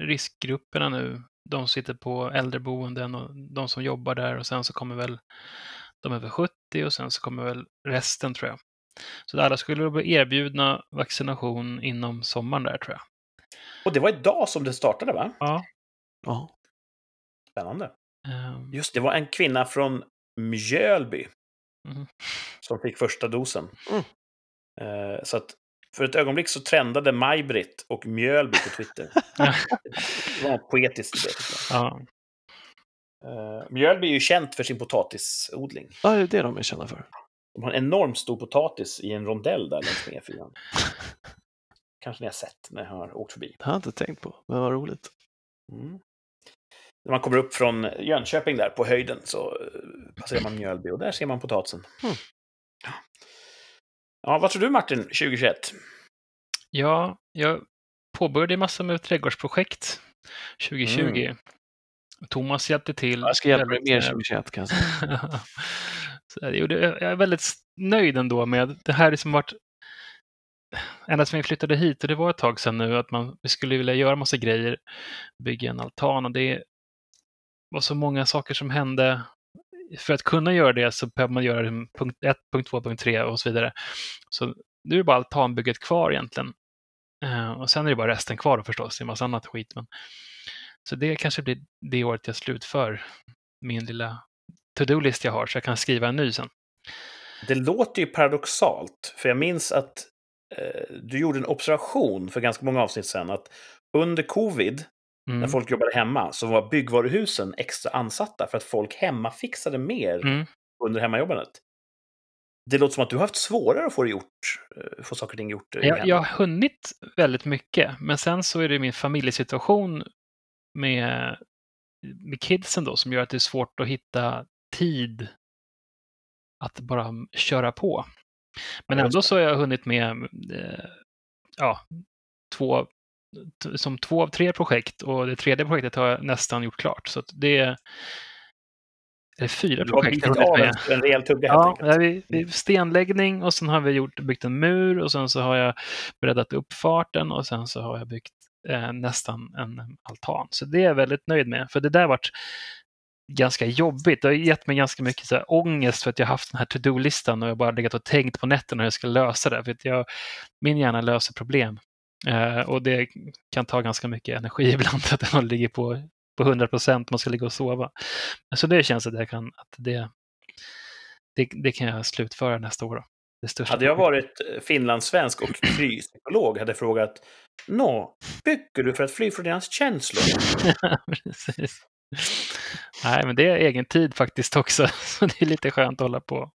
riskgrupperna nu. De som sitter på äldreboenden och de som jobbar där och sen så kommer väl de över 70 och sen så kommer väl resten tror jag. Så alla skulle bli erbjudna vaccination inom sommaren där tror jag. Och det var idag som det startade, va? Ja. Ja. Spännande. ehm, Just det, var en kvinna från Mjölby Mhm. som fick första dosen. Mm. Eh, så att för ett ögonblick så trendade Maj-Britt och Mjölby på Twitter. det var poetiskt det, ja. Uh, Mjölby är ju känt för sin potatisodling. ja, det är det de är kända för. De har en enormt stor potatis i en rondell där längs med E4. Kanske ni har sett när jag har åkt förbi. Det har jag inte tänkt på, men vad roligt. Mm. När man kommer upp från Jönköping där på höjden så eh, passerar man Mjölby och där ser man potatisen. Mm. Ja, vad tror du Martin, 2021? ja, jag påbörjade massor med trädgårdsprojekt 2020. Thomas hjälpte till. Jag ska hjälpa dig mer eh, 2021 kan jag säga. Så jag, gjorde, jag är väldigt nöjd ändå med det här som varit ända sedan vi flyttade hit och det var ett tag sedan nu att man vi skulle vilja göra massa grejer, bygga en altan och det var så många saker som hände. För att kunna göra det så behöver man göra det punkt 1, punkt 2, punkt 3 och så vidare. Så nu är det bara altanbygget kvar egentligen. Eh, och sen är det bara resten kvar då förstås, det är en massa annat skit. Men... Så det kanske blir det året jag slutför min lilla to-do-list jag har så jag kan skriva en ny sen. Det låter ju paradoxalt, för jag minns att du gjorde en observation för ganska många avsnitt sedan att under covid, Mm. när folk jobbade hemma, så var byggvaruhusen extra ansatta för att folk hemma fixade mer Mm. under hemmajobbandet. Det låter som att du har haft svårare att få det gjort, eh, få saker och ting gjort. eh, Jag, jag har hunnit väldigt mycket, men sen så är det min familjesituation med, med kidsen då som gör att det är svårt att hitta tid att bara köra på. Men ändå så har jag hunnit med eh, ja, två, som två av tre projekt och det tredje projektet har jag nästan gjort klart. Så det är, är fyra Du projekt jag bitit har med. en, rejäl tugga helt Ja, vi, vi stenläggning och sen har vi gjort, byggt en mur och sen så har jag breddat upp farten och sen så har jag byggt eh, nästan en altan. Så det är jag väldigt nöjd med, för det där varit ganska jobbigt. Det har gett mig ganska mycket så här, ångest för att jag haft den här to-do-listan och jag bara legat och tänkt på nätterna hur jag ska lösa det. För att jag, min hjärna löser problem. Eh, och det kan ta ganska mycket energi ibland att den ligger på, på 100 procent, man ska ligga och sova. Så det känns att, jag kan, att det, det, det kan jag slutföra nästa år. Då. Det Hade jag varit eh, finlandssvensk och flypsykolog hade jag frågat Nå, bygger du för att fly från deras känslor? Nej, men det är egen tid faktiskt också. Så det är lite skönt att hålla på.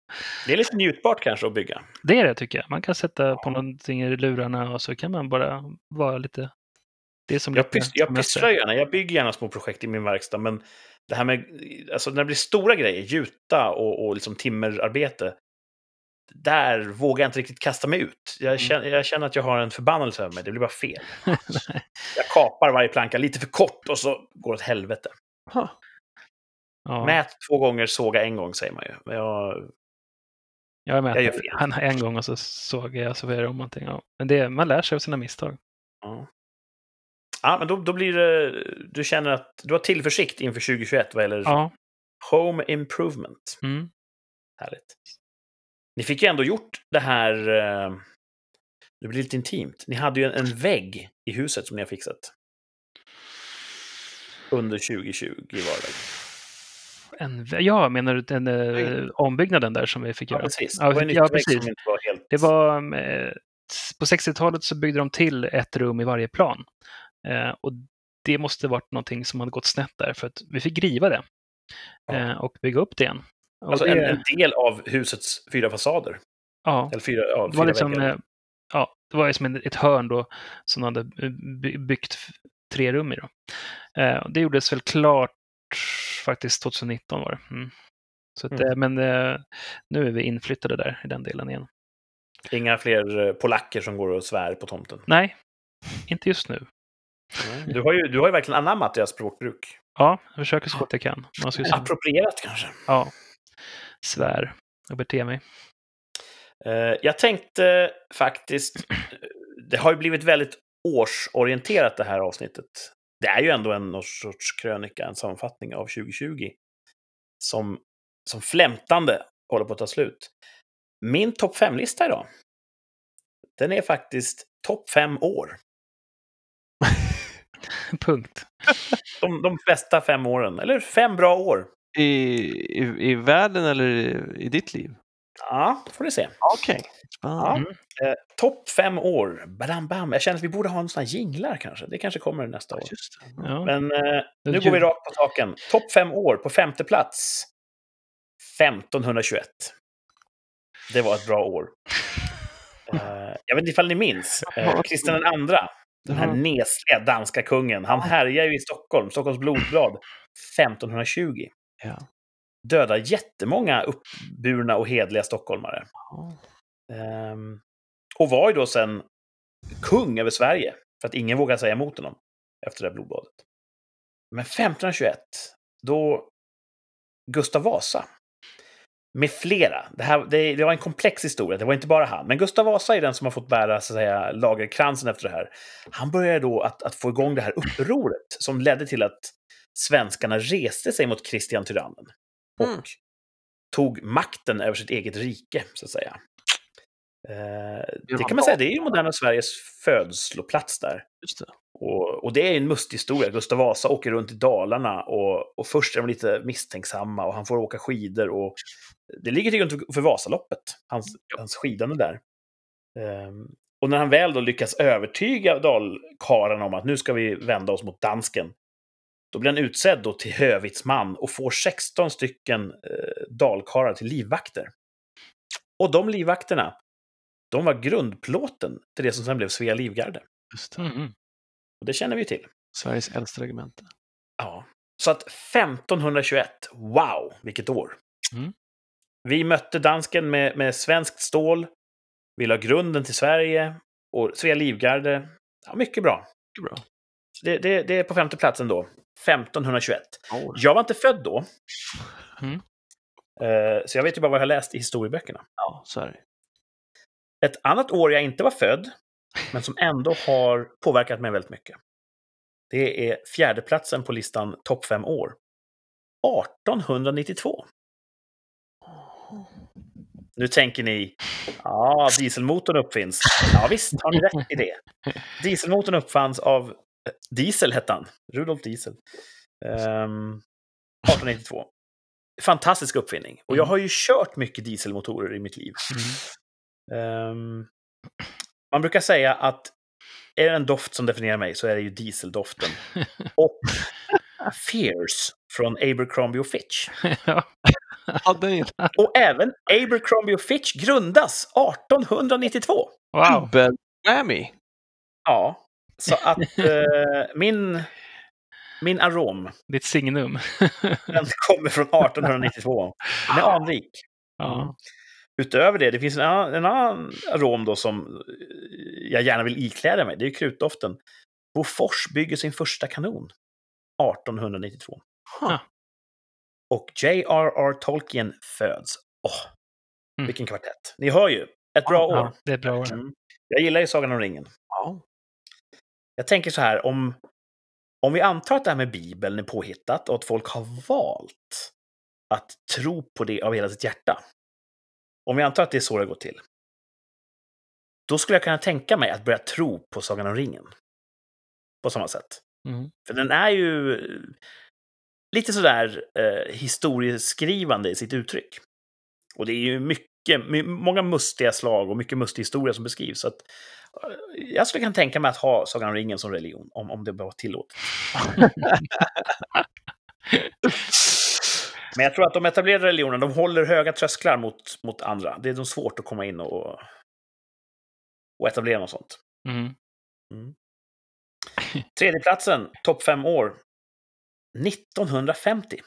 Det är lite njutbart kanske att bygga. Det är det tycker jag. Man kan sätta på någonting i lurarna och så kan man bara vara lite... Det är som Jag, lite pys- jag pysslar gärna, jag bygger gärna små projekt i min verkstad, men det här med, alltså när det blir stora grejer, gjuta och, och liksom timmerarbete, där vågar jag inte riktigt kasta mig ut. Jag känner, jag känner att jag har en förbannelse över mig, det blir bara fel. Jag kapar varje planka lite för kort och så går det åt helvete. Ha. ja, Mät två gånger, såga en gång, säger man ju. Jag, jag jag gör fel. En gång och så såg jag så var det om någonting. Ja. Men det, man lär sig av sina misstag. ja. Ja, men då, då blir det... Du känner att du har tillförsikt inför 2021 vad gäller Ja. home improvement. Mm. Härligt. Ni fick ju ändå gjort det här... eh, Det blir lite intimt. Ni hade ju en, en vägg i huset som ni har fixat. Under 2020 var det? En, ja, menar du den eh, ombyggnaden där som vi fick Ja, göra? precis. Ja, det ja, precis. var helt... Det var, eh, på 60-talet så byggde de till ett rum i varje plan. Eh, och det måste varit någonting som hade gått snett där, för att vi fick riva det Ja. eh, och bygga upp det igen. Och Alltså det, en, en del av husets fyra fasader. ja, Eller fyra, ja, det var fyra liksom, eh, ja, det var som ett hörn då som de hade by- byggt tre rum i. Då. Eh, det gjordes väl klart faktiskt 2019 var det. Mm. Så att, Mm. eh, men eh, nu är vi inflyttade där i den delen igen. Inga fler polacker som går och svär på tomten. Nej, inte just nu. Du har ju, du har ju verkligen anammat deras språkbruk. Ja, jag försöker så gott jag kan. Man ska. Approprierat kanske. Ja, svär och beter mig. Jag tänkte faktiskt, det har ju blivit väldigt årsorienterat det här avsnittet. Det är ju ändå en sorts krönika, en sammanfattning av 2020 som, som flämtande håller på att ta slut. Min topp 5-lista idag, den är faktiskt topp 5 år. Punkt. De, de bästa fem åren, eller fem bra år. I, i, I världen eller i, i ditt liv? Ja, får ni se. Okej. Ja. Mm. Eh, topp fem år, badam bam. Jag känner att vi borde ha en sån här jinglar kanske. Det kanske kommer nästa år. Ja. Men eh, nu går vi rakt på saken. Topp fem år på femte plats. 1521. Det var ett bra år. Eh, jag vet inte ifall ni minns. Eh, Kristian den andra, den här nesliga danska kungen, han härjar ju i Stockholm, Stockholms blodblad, 1520. Ja. Dödar jättemånga uppburna och hedliga stockholmare. Ehm, och var ju då sen kung över Sverige, för att ingen vågade säga emot honom efter det här blodbadet. Men 1521, då Gustav Vasa med flera. Det, här, det, det var en komplex historia, det var inte bara han. Men Gustav Vasa är den som har fått bära så att säga, lagerkransen efter det här. Han började då att, att få igång det här upproret som ledde till att svenskarna reste sig mot Kristian Tyrannen. Och Mm. tog makten över sitt eget rike, så att säga. Eh, det kan man säga, det är ju moderna Sveriges födsloplats där. Just det. Och, och det är en mustig historia. Gustav Vasa åker runt i Dalarna och, och först är de lite misstänksamma och han får åka skidor. Och det ligger till grund för- för Vasaloppet, hans, hans skidande där. Ehm, och när han väl då lyckas övertyga dalkarlarna om att nu ska vi vända oss mot dansken, då blir han utsedd då till hövitsman och får 16 stycken eh, dalkarlar till livvakter. Och de livvakterna, de var grundplåten till det som sen blev Svea livgarde. Just det. Mm. Och det känner vi till. Sveriges äldsta regemente. Ja. Så att 1521, wow, vilket år. Mm. Vi mötte dansken med, med svenskt stål. Vi la grunden till Sverige och Svea livgarde. Ja, mycket bra. Mycket bra. Det, det, det är på femte platsen då. 1521. År. Jag var inte född då. Mm. Eh, Så jag vet ju bara vad jag har läst i historieböckerna. Ja, så är det. Ett annat år jag inte var född, men som ändå har påverkat mig väldigt mycket. Det är fjärdeplatsen på listan topp fem år. 1892. Nu tänker ni, ja, dieselmotorn uppfinns. Ja, visst har ni rätt i det. Dieselmotorn uppfanns av Diesel, hette han. Rudolf Diesel. Ehm, 1892. Fantastisk uppfinning. Och jag har ju kört mycket dieselmotorer i mitt liv. Mm. Ehm, man brukar säga att är det en doft som definierar mig så är det ju dieseldoften. Och Fierce från Abercrombie och Fitch. Och även Abercrombie och Fitch grundas 1892. Wow. dubbel-whammy. Ja, så att eh, min, min arom, Ditt signum. den kommer från 1892. Den är anrik. ja. Utöver det, det finns en annan, en annan arom då som eh, jag gärna vill ikläda mig. Det är krutdoften. Bofors bygger sin första kanon 1892. Huh. Och J.R.R. Tolkien föds. Åh, Mm. vilken kvartett. Ni hör ju, ett bra ja, år. det är ett bra år. Mm. Jag gillar ju Sagan om ringen. Ja. Jag tänker så här, om, om vi antar att det här med Bibeln är påhittat och att folk har valt att tro på det av hela sitt hjärta. Om vi antar att det är så det går till. då skulle jag kunna tänka mig att börja tro på Sagan om ringen. På samma sätt. Mm. För den är ju lite sådär eh, historieskrivande i sitt uttryck. Och det är ju mycket, my, många mustiga slag och mycket mustig historia som beskrivs. Så att, jag skulle kunna tänka mig att ha Sagan om ringen som religion, om, om det var tillåtet. Men jag tror att de etablerade religionerna, de håller höga trösklar mot, mot andra. Det är de svårt att komma in och, och etablera något sånt. Mm. Tredjeplatsen, topp fem år. 1950.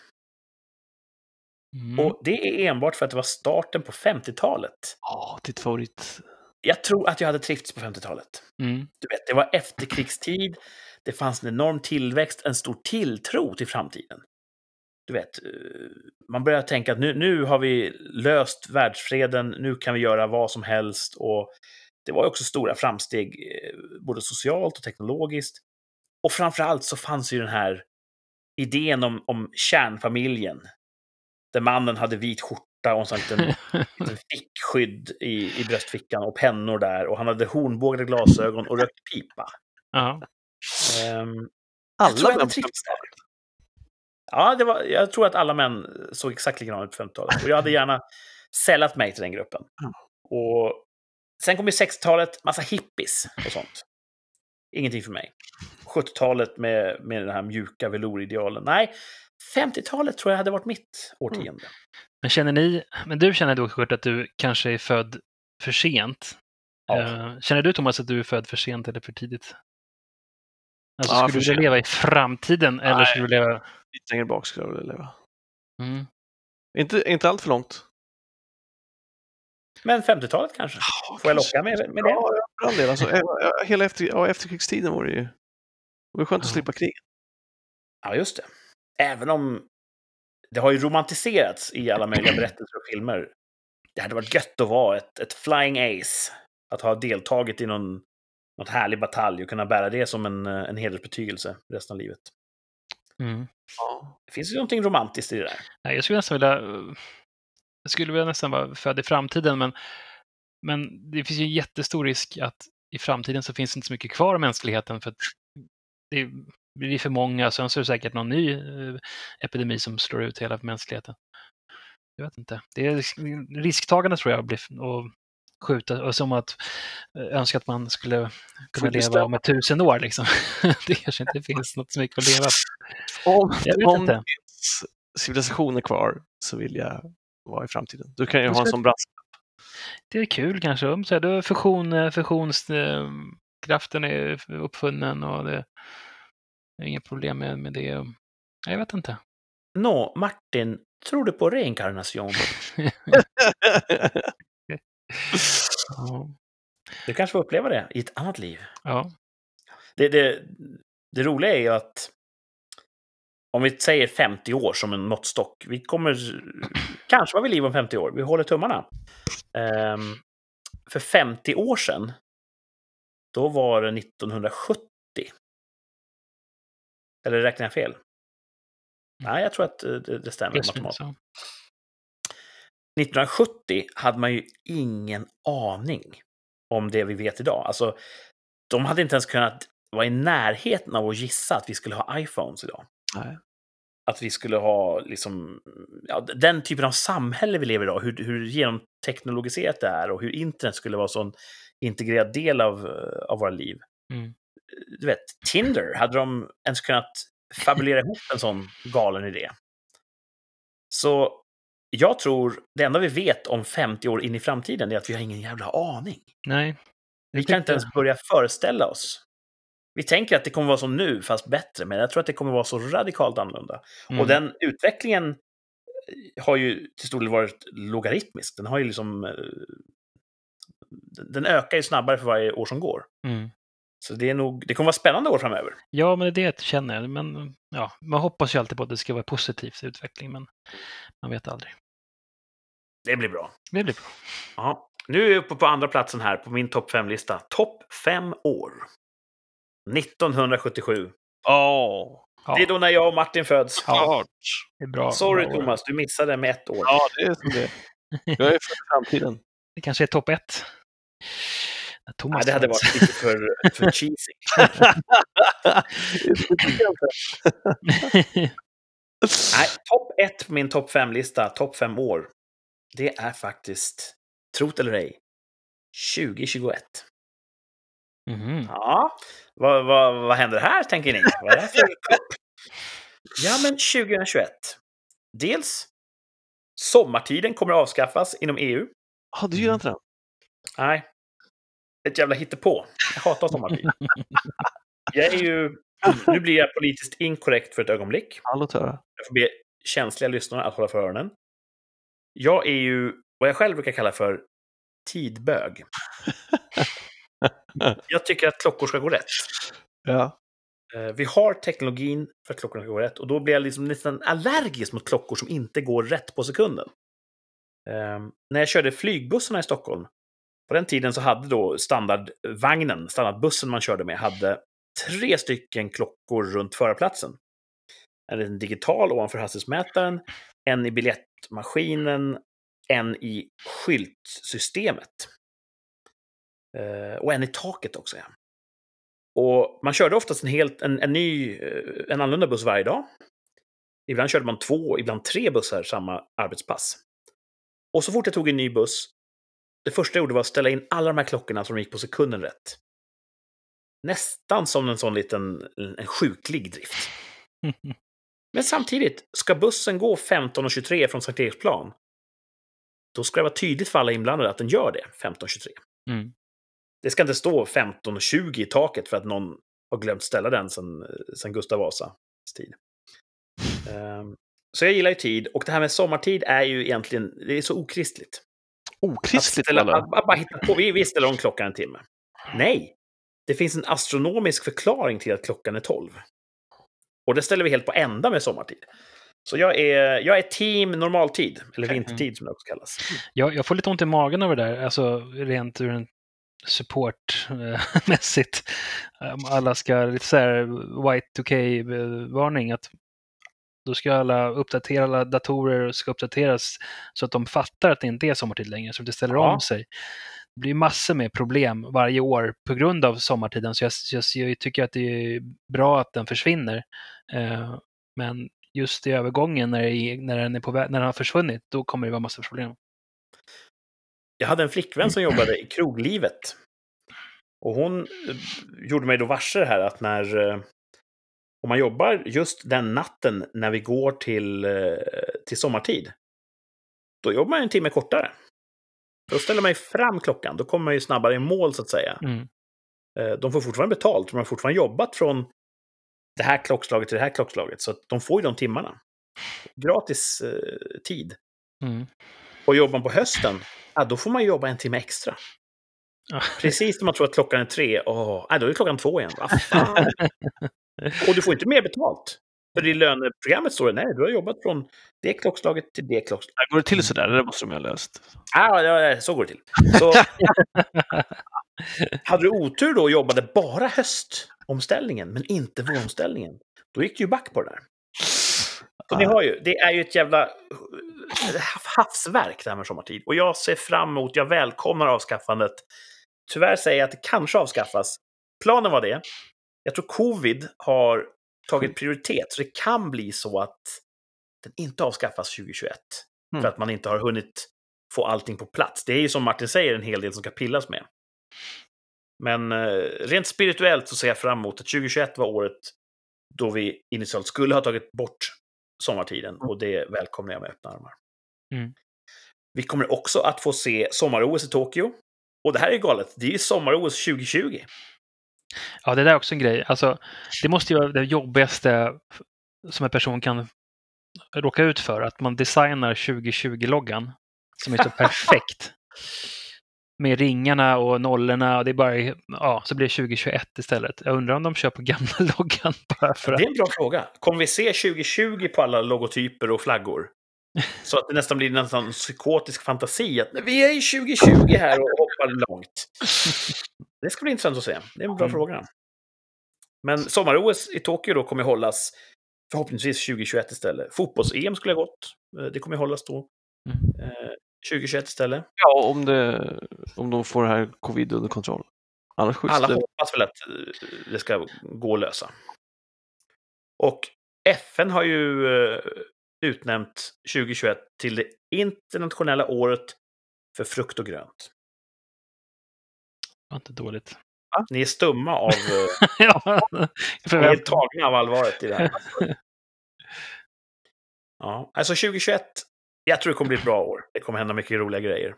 Mm. Och det är enbart för att det var starten på 50-talet. Ja, ditt favorit. Jag tror att jag hade trivts på 50-talet. Mm. Du vet, det var efterkrigstid, det fanns en enorm tillväxt, en stor tilltro till framtiden. Du vet, eh, man börjar tänka att nu, nu har vi löst världsfreden, nu kan vi göra vad som helst. Och det var också stora framsteg, eh, både socialt och teknologiskt. Och framför allt så fanns ju den här idén om, om kärnfamiljen. Där mannen hade vit skjorta och en sån liten, fickskydd i, i bröstfickan och pennor där. Och han hade hornbågade glasögon och rökte pipa. Ja. Ehm, Alla tror jag män. Ja, det var, jag tror att alla män såg exakt likadana ut på 50-talet. Och jag hade gärna sällat mig till den gruppen. Ja. Och sen kom ju 60-talet, massa hippies och sånt. Ingenting för mig. 70-talet med, med den här mjuka velouridealen. Nej, 50-talet tror jag hade varit mitt årtionde. Men känner ni, men du känner då Kurt att du kanske är född för sent? Ja. Eh, Känner du Thomas att du är född för sent eller för tidigt? Alltså, Ja, skulle du vilja leva i framtiden eller Nej. skulle du leva... Lite längre bak skulle jag vilja leva. Mm. Inte, inte allt för långt. Men 50-talet kanske? Får jag locka med, med det? Ja, ja, för all del. Alltså, eh, ja, hela efter, ja, efterkrigstiden var det ju... Det var skönt att Ja. slippa krig. Ja, just det. Även om det har ju romantiserats i alla möjliga berättelser och filmer. Det hade varit gött att vara ett, ett flying ace. Att ha deltagit i någon, något härlig batalj och kunna bära det som en, en hedersbetygelse resten av livet. Mm. Ja. Det finns ju någonting romantiskt i det där. Nej, jag skulle nästan vilja... Jag skulle vilja nästan vara född i framtiden, men, men det finns ju en jättestor risk att i framtiden så finns det inte så mycket kvar av mänskligheten för att det blir för många. Sen så är det säkert någon ny eh, epidemi som slår ut hela mänskligheten. Jag vet inte. Det är risktagande tror jag, blir att skjuta, och som att eh, önska att man skulle kunna leva om ett tusen år. Liksom. det kanske inte finns något så mycket att leva. Om, om det finns civilisationer kvar så vill jag vara i framtiden. Du kan ju ha en sån brask. Det är kul kanske. Om så här, då fusion, eh, fusionskraften är uppfunnen och det inga problem med, med det. Jag vet inte. Nå, Martin, tror du på reinkarnation? Du kanske får uppleva det i ett annat liv. ja. Det, det, det roliga är ju att om vi säger 50 år som en måttstock, vi kommer kanske vara vid liv om 50 år, vi håller tummarna. Ehm, för 50 år sedan, då var det 1970. Eller räknar jag fel? Nej, jag tror att eh, det, det stämmer. Ja. 1970 hade man ju ingen aning om det vi vet idag. Alltså, de hade inte ens kunnat vara i närheten av att gissa att vi skulle ha iPhones idag. Nej. Att vi skulle ha liksom, ja, den typen av samhälle vi lever i idag, hur, hur genomteknologiserat det är och hur internet skulle vara en integrerad del av, eh, av våra liv. Mm. Du vet, Tinder, hade de ens kunnat fabulera ihop en sån galen idé? Så jag tror, det enda vi vet om 50 år in i framtiden är att vi har ingen jävla aning. Nej. Vi kan inte ens börja föreställa oss. Vi tänker att det kommer vara som nu, fast bättre, men jag tror att det kommer vara så radikalt annorlunda. Mm. Och den utvecklingen har ju till stor del varit logaritmisk. Den har ju liksom... eh, Den ökar ju snabbare för varje år som går. Mm. Så det, är nog, det kommer vara spännande år framöver. Ja, men det är det jag känner. Men ja, man hoppas ju alltid på att det ska vara positivt utveckling, men man vet aldrig. Det blir bra. Det blir bra. Ja. Nu är jag uppe på andra platsen här på min topp 5-lista. Topp 5 år. 1977. Åh, Ja, Det är då när jag och Martin föds. det är bra. Sorry bra. Thomas, du missade med ett år. Ja, det är som det. Jag är för framtiden. Det kanske är topp ett. Thomas Nej, det hade varit lite för, för cheesy. Nej, topp ett på min topp fem-lista, topp fem år, det är faktiskt, trot eller ej, 2021. Mhm. Ja, vad, vad, vad händer här, tänker ni? Vad är det här för? Ja, men 2021. Dels, sommartiden kommer att avskaffas inom EU. Ja, du gillar inte den? Nej, ett jävla hittepå. Jag hatar sommartid. Jag är ju, nu blir jag politiskt inkorrekt för ett ögonblick. Ja, låt höra. Jag får be känsliga lyssnare att hålla för öronen. Jag är ju vad jag själv brukar kalla för tidbög. Jag tycker att klockor ska gå rätt. Ja. Eh, Vi har teknologin för att klockorna ska gå rätt och då blir jag liksom nästan allergisk mot klockor som inte går rätt på sekunden. Ehm, när jag körde flygbussarna i Stockholm, på den tiden så hade då standardvagnen, standardbussen man körde med, hade tre stycken klockor runt förarplatsen. En liten digital ovanför hastighetsmätaren, en i biljettmaskinen, en i skyltsystemet. Eh, och en i taket också. Ja. Och man körde oftast en, helt, en, en ny, eh, en annorlunda buss varje dag. Ibland körde man två, ibland tre bussar samma arbetspass. Och så fort jag tog en ny buss, det första jag gjorde var att ställa in alla de här klockorna så de gick på sekunden rätt. Nästan som en sån liten en sjuklig drift. Men samtidigt, ska bussen gå 15.23 från Sankt Eriksplan, då ska det vara tydligt för alla inblandade att den gör det 15.23. Mm. Det ska inte stå 15.20 i taket för att någon har glömt ställa den sen, sen Gustav Vasas tid. Ehm, så jag gillar ju tid, och det här med sommartid är ju egentligen, det är så okristligt. Att, Okristligt, ställa, eller? att, att bara hitta på, vi, vi ställer om klockan en timme. Nej, det finns en astronomisk förklaring till att klockan är 12. Och det ställer vi helt på ända med sommartid. Så jag är, jag är team normaltid, eller vintertid som det också kallas. Jag, jag får lite ont i magen över det där, alltså rent ur en supportmässigt. Alla ska, lite så här Y2K-varning, att då ska alla uppdatera, alla datorer ska uppdateras så att de fattar att det inte är sommartid längre, så att det ställer Ja. om sig. Det blir massor med problem varje år på grund av sommartiden, så jag, jag, jag tycker att det är bra att den försvinner. Eh, men just i övergången, när, är, när, den är på, när den har försvunnit, då kommer det vara massor av problem. Jag hade en flickvän som jobbade i kroglivet. Och hon eh, gjorde mig då varse det här att när eh, om man jobbar just den natten när vi går till, eh, till sommartid, då jobbar man en timme kortare. Då ställer man ju fram klockan, då kommer man ju snabbare i mål så att säga. Mm. Eh, De får fortfarande betalt, de har fortfarande jobbat från det här klockslaget till det här klockslaget, så de får ju de timmarna. Gratis eh, tid. Mm. Och jobbar man på hösten, ja, då får man jobba en timme extra. Precis när man tror att klockan är tre, åh, nej, då är det klockan två igen. Och du får inte mer betalt. För i löneprogrammet står det, nej, du har jobbat från det klockslaget till det klockslaget. Går det till sådär? Det måste de ju ha löst. Ah, ja, ja, så går det till. Så, hade du otur då och jobbade bara höstomställningen, men inte våromställningen, då gick du ju back på det där. Så ni har ju, det är ju ett jävla eh, havsverk det här med sommartid. Och jag ser fram emot, jag välkomnar avskaffandet. Tyvärr säger jag att det kanske avskaffas. Planen var det. Jag tror covid har tagit prioritet, så det kan bli så att den inte avskaffas 2021. Mm. För att man inte har hunnit få allting på plats. Det är ju som Martin säger en hel del som ska pillas med. Men eh, rent spirituellt så ser jag fram emot att 2021 var året då vi initialt skulle ha tagit bort sommartiden och det välkomnar jag med öppna armar. Mm. Vi kommer också att få se sommar-OS i Tokyo. Och det här är galet, det är ju sommar-OS 2020. Ja, det där är också en grej. Alltså, det måste ju vara det jobbigaste som en person kan råka ut för, att man designar 2020-loggan som är så perfekt. Med ringarna och nollorna och det är bara, ja, så blir det 2021 istället. Jag undrar om de kör på gamla loggan bara för Det att... är en bra fråga. Kommer vi se 2020 på alla logotyper och flaggor? Så att det nästan blir nästan psykotisk fantasi att vi är i 2020 här och hoppar långt. Det ska bli intressant att se. Det är en bra Mm. fråga. Men sommar-OS i Tokyo då kommer hållas förhoppningsvis 2021 istället. Fotbolls-EM skulle ha gått. Eh, Det kommer hållas då. Mm. Eh, 2021 istället. Ja, om, det, om de får det här covid under kontroll. Alla det. hoppas väl att eh, det ska gå att lösa. Och FN har ju eh, utnämnt 2021 till det internationella året för frukt och grönt. Det var inte dåligt. Ni är stumma av... eh, ja, Ni är tagna av allvaret i det här. Ja, alltså 2021, jag tror det kommer bli ett bra år. Det kommer hända mycket roliga grejer.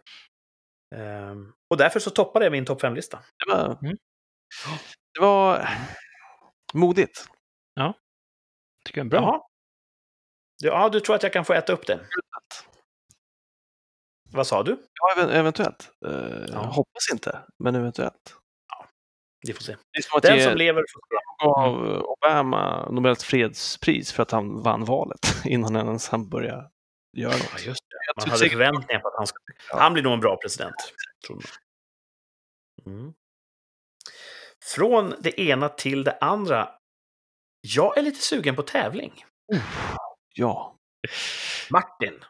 Ehm, och därför så toppade jag min topp 5-lista. Det var, Mm. det var modigt. tycker jag är bra. Jaha. Ja, du tror att jag kan få äta upp det? Vad sa du? Ja, even- eventuellt. Eh, Ja. Hoppas inte, men eventuellt. Vi får se. Det Den ge, som lever får se. gav Obama Nobels fredspris för att han vann valet innan ens han började göra Ja, något. just det. Man hade säkert- förväntningar på att han skulle... Han blir nog en bra president. Tror man. Mm. Från det ena till det andra. Jag är lite sugen på tävling. Ja. Martin,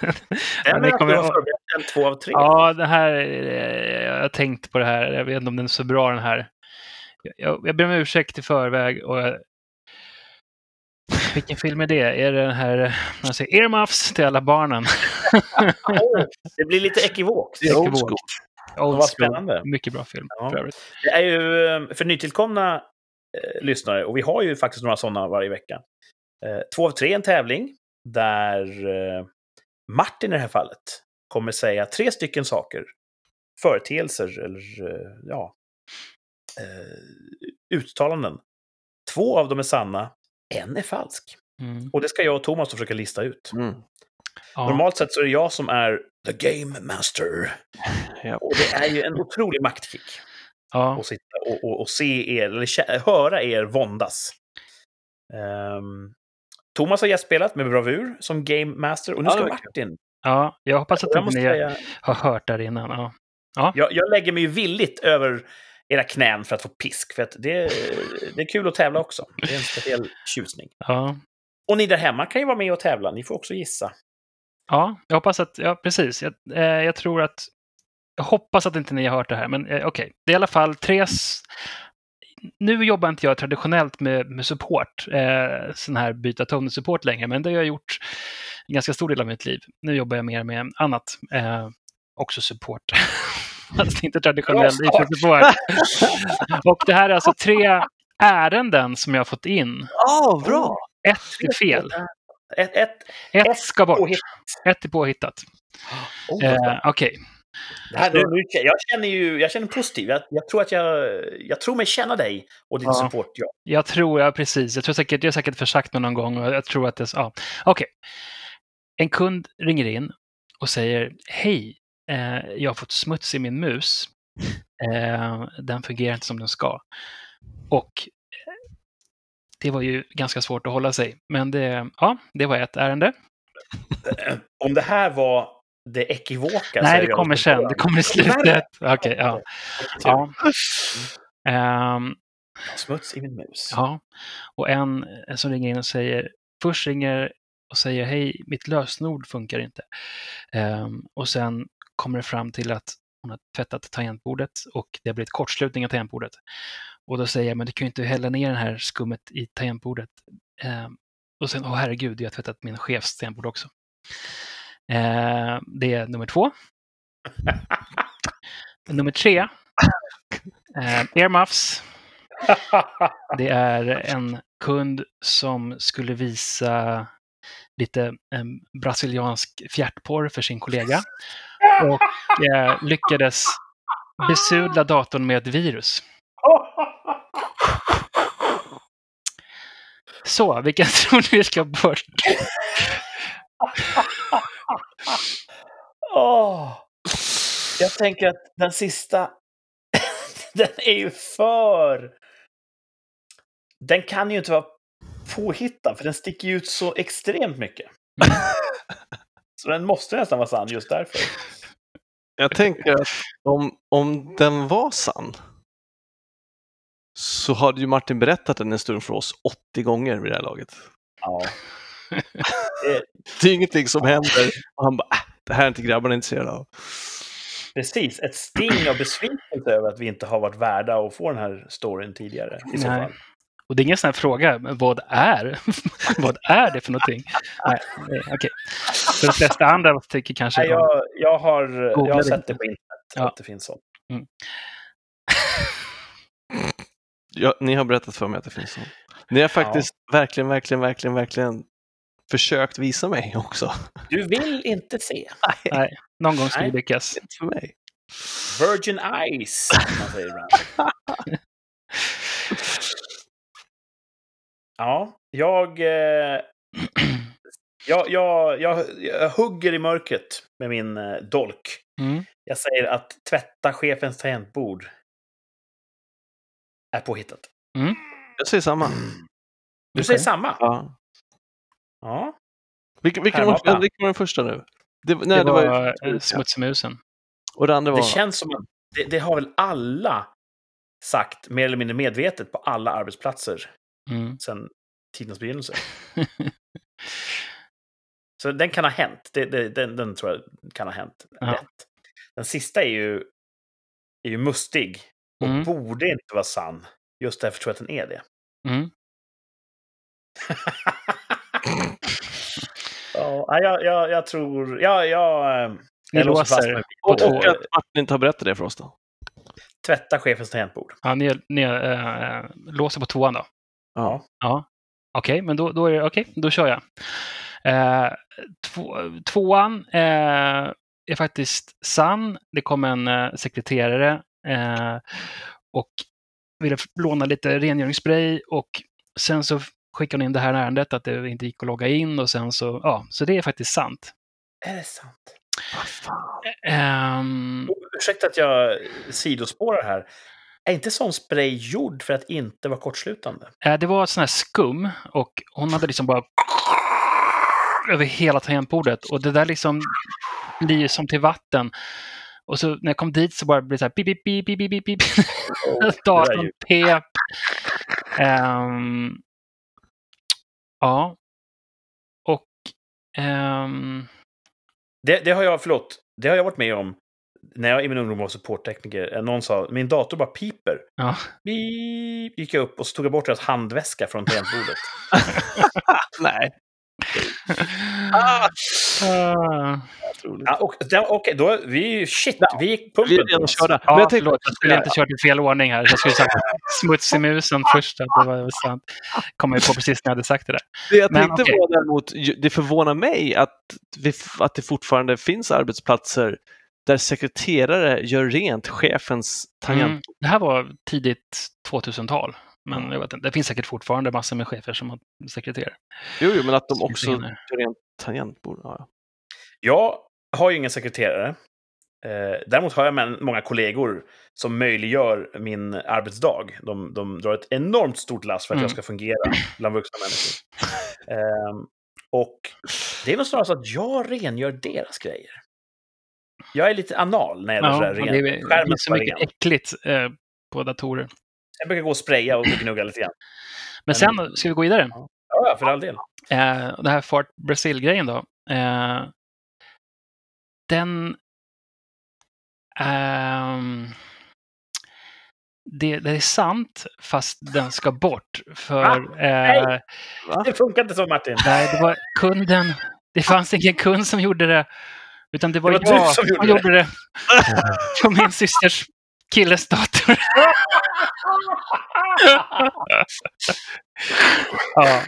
Det att du har förberett en två av tre? Ja, det här, eh, jag har tänkt på det här. Jag vet inte om den är så bra den här. Jag, jag, ber om ursäkt i förväg. Och jag... Vilken film är det? Är det den här, eh, man säger earmuffs till alla barnen? Åh, det blir lite ekivokt. Det är old school. Old Vad school. spännande. Mycket bra film Ja. för övrigt. Det är ju eh, för nytillkomna eh, lyssnare, och vi har ju faktiskt några sådana varje vecka. Eh, två av tre är en tävling där eh, Martin i det här fallet kommer säga tre stycken saker. Företeelser eller eh, ja, eh, uttalanden. Två av dem är sanna, en är falsk. Mm. Och det ska jag och Thomas försöka lista ut. Mm. Ja. Normalt sett så är det jag som är the game master. Ja. Och det är ju en otrolig maktkick Ja. och sitta och, och, och se er, eller höra er våndas. Ehm, Thomas har gästspelat med bravur som Game Master och nu Ja, ska kul. Martin. ja, jag hoppas att Jag ni säga, har hört där innan. Ja. jag, jag lägger mig ju villigt över era knän för att få pisk, för att det, det är kul att tävla också. Det är en speciell tjusning. Ja. Och ni där hemma kan ju vara med och tävla, ni får också gissa. ja, jag hoppas att, ja precis. Jag, eh, jag tror att, jag hoppas att inte ni har hört det här, men eh, okej. Det är i alla fall tre, nu jobbar inte jag traditionellt med, med support, eh, sån här byta toner-support längre, men det har jag gjort en ganska stor del av mitt liv. Nu jobbar jag mer med annat, eh, också support. Fast inte traditionell. IT-support. Och det här är alltså tre ärenden som jag har fått in. Ja, bra! Ett är fel. Ett, ett, Ett ska bort. påhitt. Ett är påhittat. Oh, Eh, Okej. Det här, nu, nu, jag känner ju jag känner positiv. Jag, jag tror att jag, jag tror mig känna dig och din Ja. support. Ja. Jag tror, ja precis. Jag tror säkert, jag har säkert försagt mig någon gång och jag tror att det, ja. Okej. En kund ringer in och säger Hej, eh, jag har fått smuts i min mus. Eh, den fungerar inte som den ska. Och eh, det var ju ganska svårt att hålla sig. Men det, ja, det var ett ärende. Om det här var det ekivoka. Nej, det kommer sen. Det kommer i slutet. Okej, ja. Ja. ja. Ehm, Smuts i min mus. Ja, och en som ringer in och säger, först ringer och säger hej, mitt lösenord funkar inte. Ehm, och sen kommer det fram till att hon har tvättat tangentbordet och det har blivit kortslutning av tangentbordet. Och då säger jag, men du kan ju inte hälla ner det här skummet i tangentbordet. Ehm, och sen, åh herregud, jag har tvättat min chefs tangentbord också. Ehm, det är nummer två. nummer tre. Uh, earmuffs. Det är en kund som skulle visa lite eh, brasiliansk fjärtporr för sin kollega och eh, lyckades besudla datorn med ett virus. Så, vilken tror ni vi ska bort? Åh. Jag tänker att den sista, den är ju för... Den kan ju inte vara påhittad, för den sticker ju ut så extremt mycket. Så den måste nästan vara sann just därför. Jag tänker att om, om den var sann så hade ju Martin berättat den en stund för oss 80 gånger vid det här laget. Ja. Det är ingenting som händer och han bara, äh, det här är inte grabbarna intresserade av. Precis, ett sting av besvikelse över att vi inte har varit värda att få den här storyn tidigare. I så Nej. fall. Och det är ingen sån här fråga, men vad är, vad är det för någonting? Nej, nej, okej. För de flesta andra tycker kanske... Nej, jag, jag, har, jag har det sett inte. det på internet, Ja. att det finns sånt. Ja, ni har berättat för mig att det finns sånt. Ni har faktiskt verkligen, verkligen, verkligen, verkligen försökt visa mig också. Du vill inte se. Nej, någon gång ska vi Nej. lyckas. Inte för mig. Virgin Eyes, man säger ibland. Ja, jag, eh, jag, jag, jag, jag hugger i mörkret med min eh, dolk. Mm. Jag säger att tvätta chefens tangentbord är påhittat. Jag säger samma. Du säger Okej. samma? Ja. Ja. Vilken, vilken, var, det. vilken var den första nu? Det, nej, Det det var, var eh, Smutsmusen. Och det andra var... Det känns som att det, det har väl alla sagt, mer eller mindre medvetet, på alla arbetsplatser Mm. sedan tidens begynnelse. Så den kan ha hänt. Det, det, den, den tror jag kan ha hänt. Ja. Lätt. Den sista är ju, är ju mustig och Mm. borde inte vara sann. Just därför tror jag att den är det. Mm. ja, jag, jag, jag tror... Ja, jag, eh, Ni jag låser fast mig på och, att Martin inte har berättat det för oss då. Tvätta chefens tangentbord. Ja, ni, ni äh, låser på tvåan då? Ja. Ja. Okej, men då, då är det okej, då kör jag. Eh, två, tvåan eh, är faktiskt sann. Det kom en eh, sekreterare eh, och ville låna lite rengöringsspray och sen så skickade hon in det här ärendet att det inte gick att logga in och sen så, ja, så det är faktiskt sant. Är det sant? Ehm, Oh, ursäkta att jag sidospårar här. Är inte sån spray gjord för att inte vara kortslutande? Eh, Det var sånt här skum och hon hade liksom bara över hela tangentbordet och det där liksom blir ju som till vatten. Och så när jag kom dit så bara blev det så här pip, pip, pip, pip, pip, pip. Oh, Datorn pep. Ehm, ja. Och ehm, det, det har jag, förlåt, det har jag varit med om när jag i min ungdom var supporttekniker. Någon sa min dator bara piper. ja. Beep, gick jag upp och så tog jag bort deras handväska från tangentbordet. Nej. Ah. ja, och, ja, Okej, då vi shit, vi gick Vi pumpen. är redan körda. Ja, Men jag tänkte, förlåt, jag skulle inte kört i fel ordning här. Jag skulle sagt smutsig musen först. Det var sant. Kom jag på precis när jag hade sagt det där. det jag Men tänkte okej. var däremot, det förvånar mig att, vi, att det fortfarande finns arbetsplatser där sekreterare gör rent chefens tangent. Mm. Det här var tidigt 2000-tal. Men jag vet inte, det finns säkert fortfarande massor med chefer som har sekreterare. Jo, jo, men att de också gör rent tangentbord. Ja, ja. Jag har ju ingen sekreterare. Eh, däremot har jag men- många kollegor som möjliggör min arbetsdag. De, de drar ett enormt stort lass för att Mm. jag ska fungera bland vuxna människor. Ehm, och det är nog snarare så att jag rengör deras grejer. Jag är lite anal när det gäller Ja, sådär och rent. det, är, det är så mycket ren. äckligt eh, på datorer. Jag brukar gå och spraya och gnugga lite grann. Men sen ska vi gå vidare. Ja, för all del. Eh, det här Fart Brazil-grejen då. Eh, den... ehm, det, det är sant, fast den ska bort. För... Eh, Det funkar inte så, Martin. nej, det var kunden. Det fanns ingen kund som gjorde det. Utan det var, Det var jag som som gjorde gjorde, det. På min systers killes dator. ja,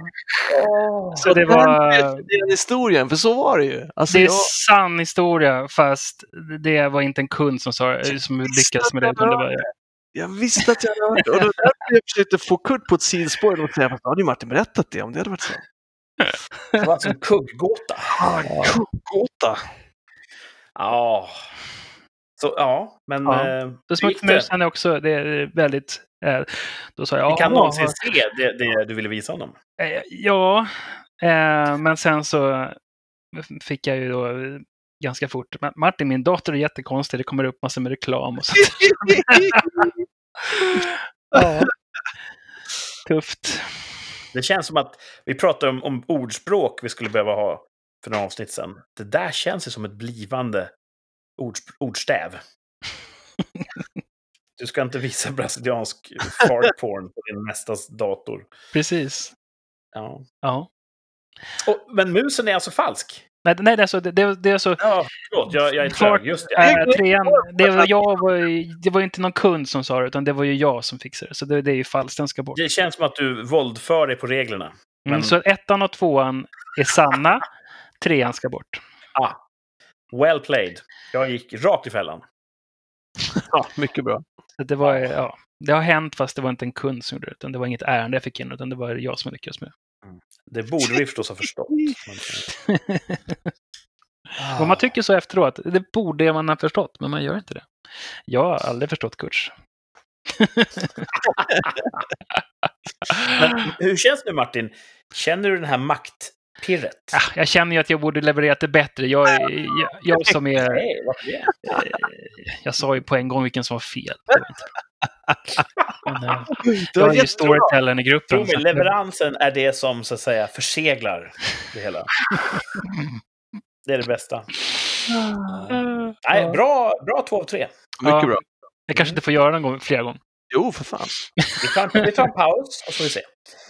så det var... Det är den historien, för så var det ju. Alltså, Det är jag, sann historia, fast det var inte en kund som, sa, som lyckades med det. Utan det var, jag visste att jag hade hört det. Och det var därför jag försökte få Kurt på ett sidospår och säga, fast hade ju Martin berättat det om det hade varit så. Det var alltså en kugggåta. Gåta. Ja. Så, ja, men... Ja. eh, det? Smutsmusen är också det är väldigt... Eh, då sa jag Vi kan "Ja, någonsin se det, det du ville visa honom. eh, Ja, eh, men sen så fick jag ju då ganska fort. "Men Martin, min dator är jättekonstig. Det kommer upp massor med reklam och sånt. ja. Tufft. Det känns som att vi pratar om, om ordspråk vi skulle behöva ha för några avsnitt sen. Det där känns ju som ett blivande ords, ordstäv. Du ska inte visa brasiliansk fart porn på din nästas dator. Precis. Ja. Ja. Och, men musen är alltså falsk? Nej, nej det, är alltså, det, det, är alltså... Ja, förlåt, jag, jag är trög. Just det. Äh, trean, det var, jag var, det var inte någon kund som sa det, utan det var ju jag som fixade det. Så det, det är ju falskt, den ska bort. Det känns som att du våldför dig på reglerna. Mm, men- Så ettan och tvåan är sanna, trean ska bort. Ah, well played. Jag gick rakt i fällan. Ja, mycket bra. Så det, var, ja, det har hänt fast det var inte en kund som gjorde det, utan det var inget ärende jag fick in, utan det var jag som lyckades med Det borde vi förstås ha förstått. Men, Om man tycker så efteråt, det borde man ha förstått, men man gör inte det. Jag har aldrig förstått kurs. hur känns det Martin? Känner du den här maktpirret? Ah, jag känner ju att jag borde levererat det bättre. Jag, är- jag, jag som är... Det? eh, Jag sa ju på en gång vilken som var fel. Det. Men, eh, Det jag är ju storytellern i gruppen. mig, att- leveransen är det som så att säga förseglar det hela. Det är det bästa. Nej, bra, bra två av tre. Mycket Ja. bra. Jag kanske inte får göra den gång, flera gånger. Jo, för fan. Vi tar, en- vi tar en paus och så får vi se.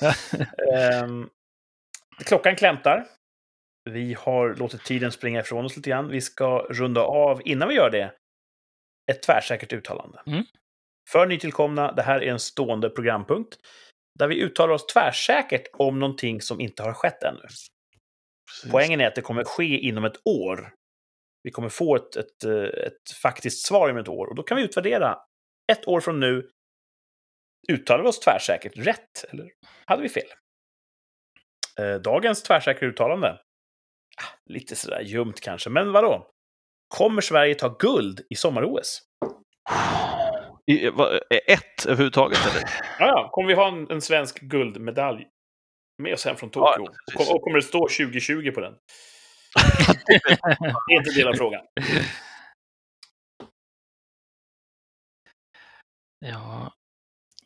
Ehm, klockan klämtar. Vi har låtit tiden springa ifrån oss lite grann. Vi ska runda av, innan vi gör det, ett tvärsäkert uttalande. Mm. För nytillkomna, det här är en stående programpunkt där vi uttalar oss tvärsäkert om någonting som inte har skett ännu. Precis. Poängen är att det kommer ske inom ett år. Vi kommer få ett, ett, eh, ett faktiskt svar inom ett år och då kan vi utvärdera ett år från nu. Uttalar vi oss tvärsäkert rätt eller hade vi fel? Eh, dagens tvärsäkra uttalande. Ah, lite sådär ljumt kanske, men vadå? Kommer Sverige ta guld i sommar-OS? I, vad, ett överhuvudtaget, eller? Ja, ja, kommer vi ha en, en svensk guldmedalj med oss hem från Ja, Tokyo? precis. och, och kommer det stå 2020 på den? det är inte del av frågan. Ja,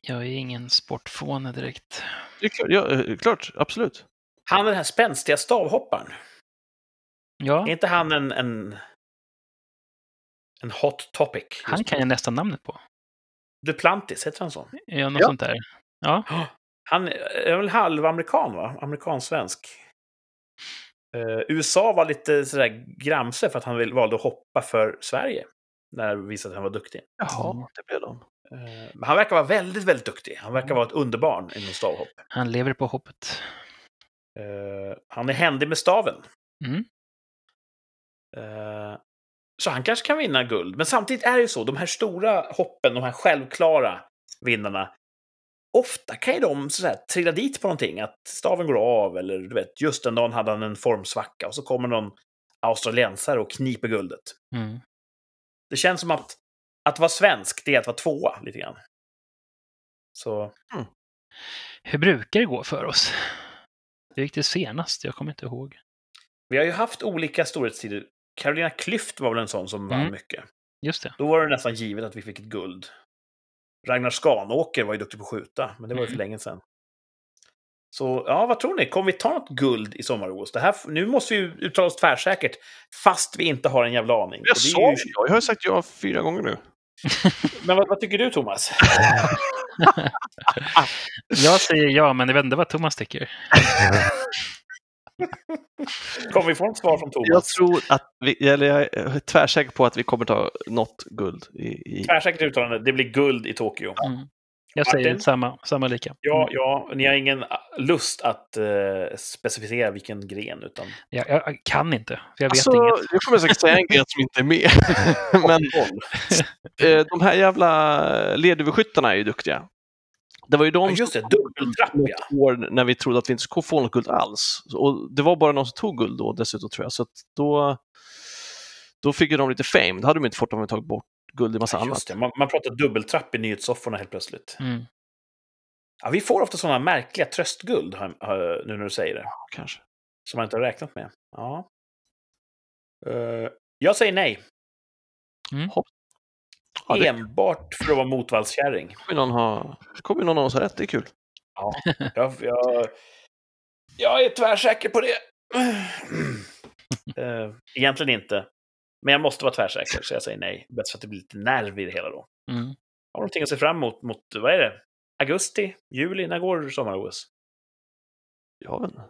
jag är ingen sportfåne direkt. Det är klart, ja, eh, klart, absolut. Han den här spänstiga stavhopparen. Ja, Är inte han en, en, en hot topic? han kan jag nästan namnet på. Duplantis, heter han så? Ja, något Ja. sånt där. Ja, Han är väl halvamerikan, va? Amerikansvensk. Uh, USA var lite sådär gramse för att han valde att hoppa för Sverige. När det visade att han var duktig. Jaha, Mm. det blev de. Eh, Men han verkar vara väldigt, väldigt duktig. Han verkar vara ett underbarn inom stavhopp. han lever på hoppet. Eh, han är händig med staven. Mm. Eh, så han kanske kan vinna guld. Men samtidigt är det ju så, de här stora hoppen, de här självklara vinnarna, ofta kan ju de så här, trilla dit på någonting. Att staven går av eller du vet, just den dagen hade han en formsvacka och så kommer någon australiensare och kniper guldet. Mm. Det känns som att att vara svensk, det är att vara tvåa lite grann. Så Hur brukar det gå för oss? Det gick det senast, jag kommer inte ihåg. vi har ju haft olika storhetstider. Carolina Klüft var väl en sån som vann Mm. mycket. Just det. Då var det nästan givet att vi fick ett guld. Ragnar Skanåker var ju duktig på att skjuta, men det var ju för Mm. länge sedan. Så ja, vad tror ni? Kommer vi ta något guld i sommar-OS? Det här, nu måste vi ju uttala oss tvärsäkert, fast vi inte har en jävla aning. Jag Och det är sa ju- ju, jag har sagt ja fyra gånger nu. Men vad, vad tycker du, Thomas? Jag säger ja, men jag vet inte vad Thomas tycker. Kommer vi få ett svar från Thomas? Jag tror att vi, eller jag är tvärsäker på att vi kommer ta något guld i... i Tvärsäkert uttalande, det blir guld i Tokyo. Mm. Jag säger Martin? samma, samma lika. Ja, Mm. ja, ni har ingen ah, lust att eh, specificera vilken gren, utan... Jag, jag kan inte, för jag vet alltså, inget. jag kommer säkert säga en gren som inte är med. Men eh, de här jävla ledöverskyttarna är ju duktiga. Det var ju de Ja, just det, som dubbeltrapp, ja. år när vi trodde att vi inte skulle få något guld alls. Och det var bara någon som tog guld då dessutom tror jag. Så att då, då fick ju de lite fame. Det hade de inte fått om vi tagit bort guld i massa Ja, annat. just det. Man, man pratar dubbeltrapp i nyhetssofforna helt plötsligt. Mm. Ja, vi får ofta sådana märkliga tröstguld, nu när du säger det, Kanske. som man inte har räknat med. Ja. Eh, jag säger nej. Ja, det Enbart för att vara motvallskärring. kommer någon ha, det kommer någon av oss ha rätt, det är kul. Jag, jag, jag är tvärsäker på det. Eh, egentligen inte. Men jag måste vara tvärsäker, så jag säger nej. Bäst för att det blir lite nerv i det hela då. Mm. Har någonting att se fram emot, mot, vad är det? Augusti? Juli? När går sommar-OS? Jag vet inte.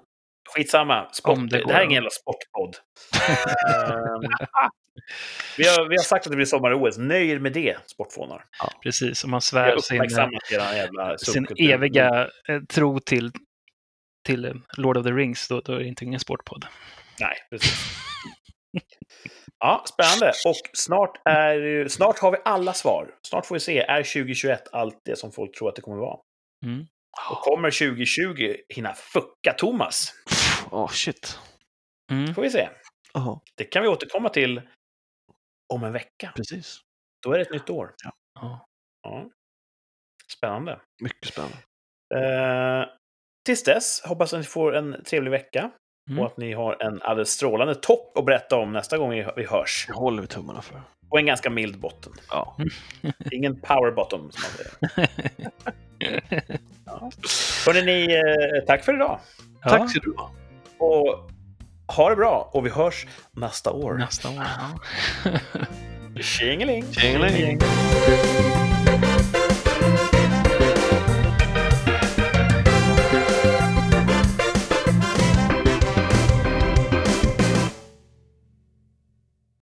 Skitsamma. Sport. Om Det, det det här är ingen jävla sportpodd. Ehm, vi, har, vi har sagt att det blir sommar-OS. Nöj er med det, sportfånar. Precis, om man svär sin, jävla sin eviga eh, tro till, till eh, Lord of the Rings, då, då är det inte ingen sportpodd. Nej, precis. Ja, spännande. Och snart, är, snart har vi alla svar. Snart får vi se, är 2021 allt det som folk tror att det kommer vara? Mm. Och kommer 2020 hinna fucka Thomas? Åh, shit. Mm. får vi se. Jaha, Det kan vi återkomma till om en vecka. precis. Då är det ett nytt år. Ja. Ja. Spännande. Mycket spännande. Eh, tills dess hoppas att ni får en trevlig vecka Mm. och att ni har en alldeles strålande topp att berätta om nästa gång vi hörs. Det håller vi tummarna för. Och en ganska mild botten. Ja. Ingen power bottom, som man säger. Hörrni, ni, eh, tack för idag. Ja, Tack ska du ha. Och ha det bra. Och vi hörs nästa år. nästa år. Ja. Tjingeling! Tjingeling. Gäng.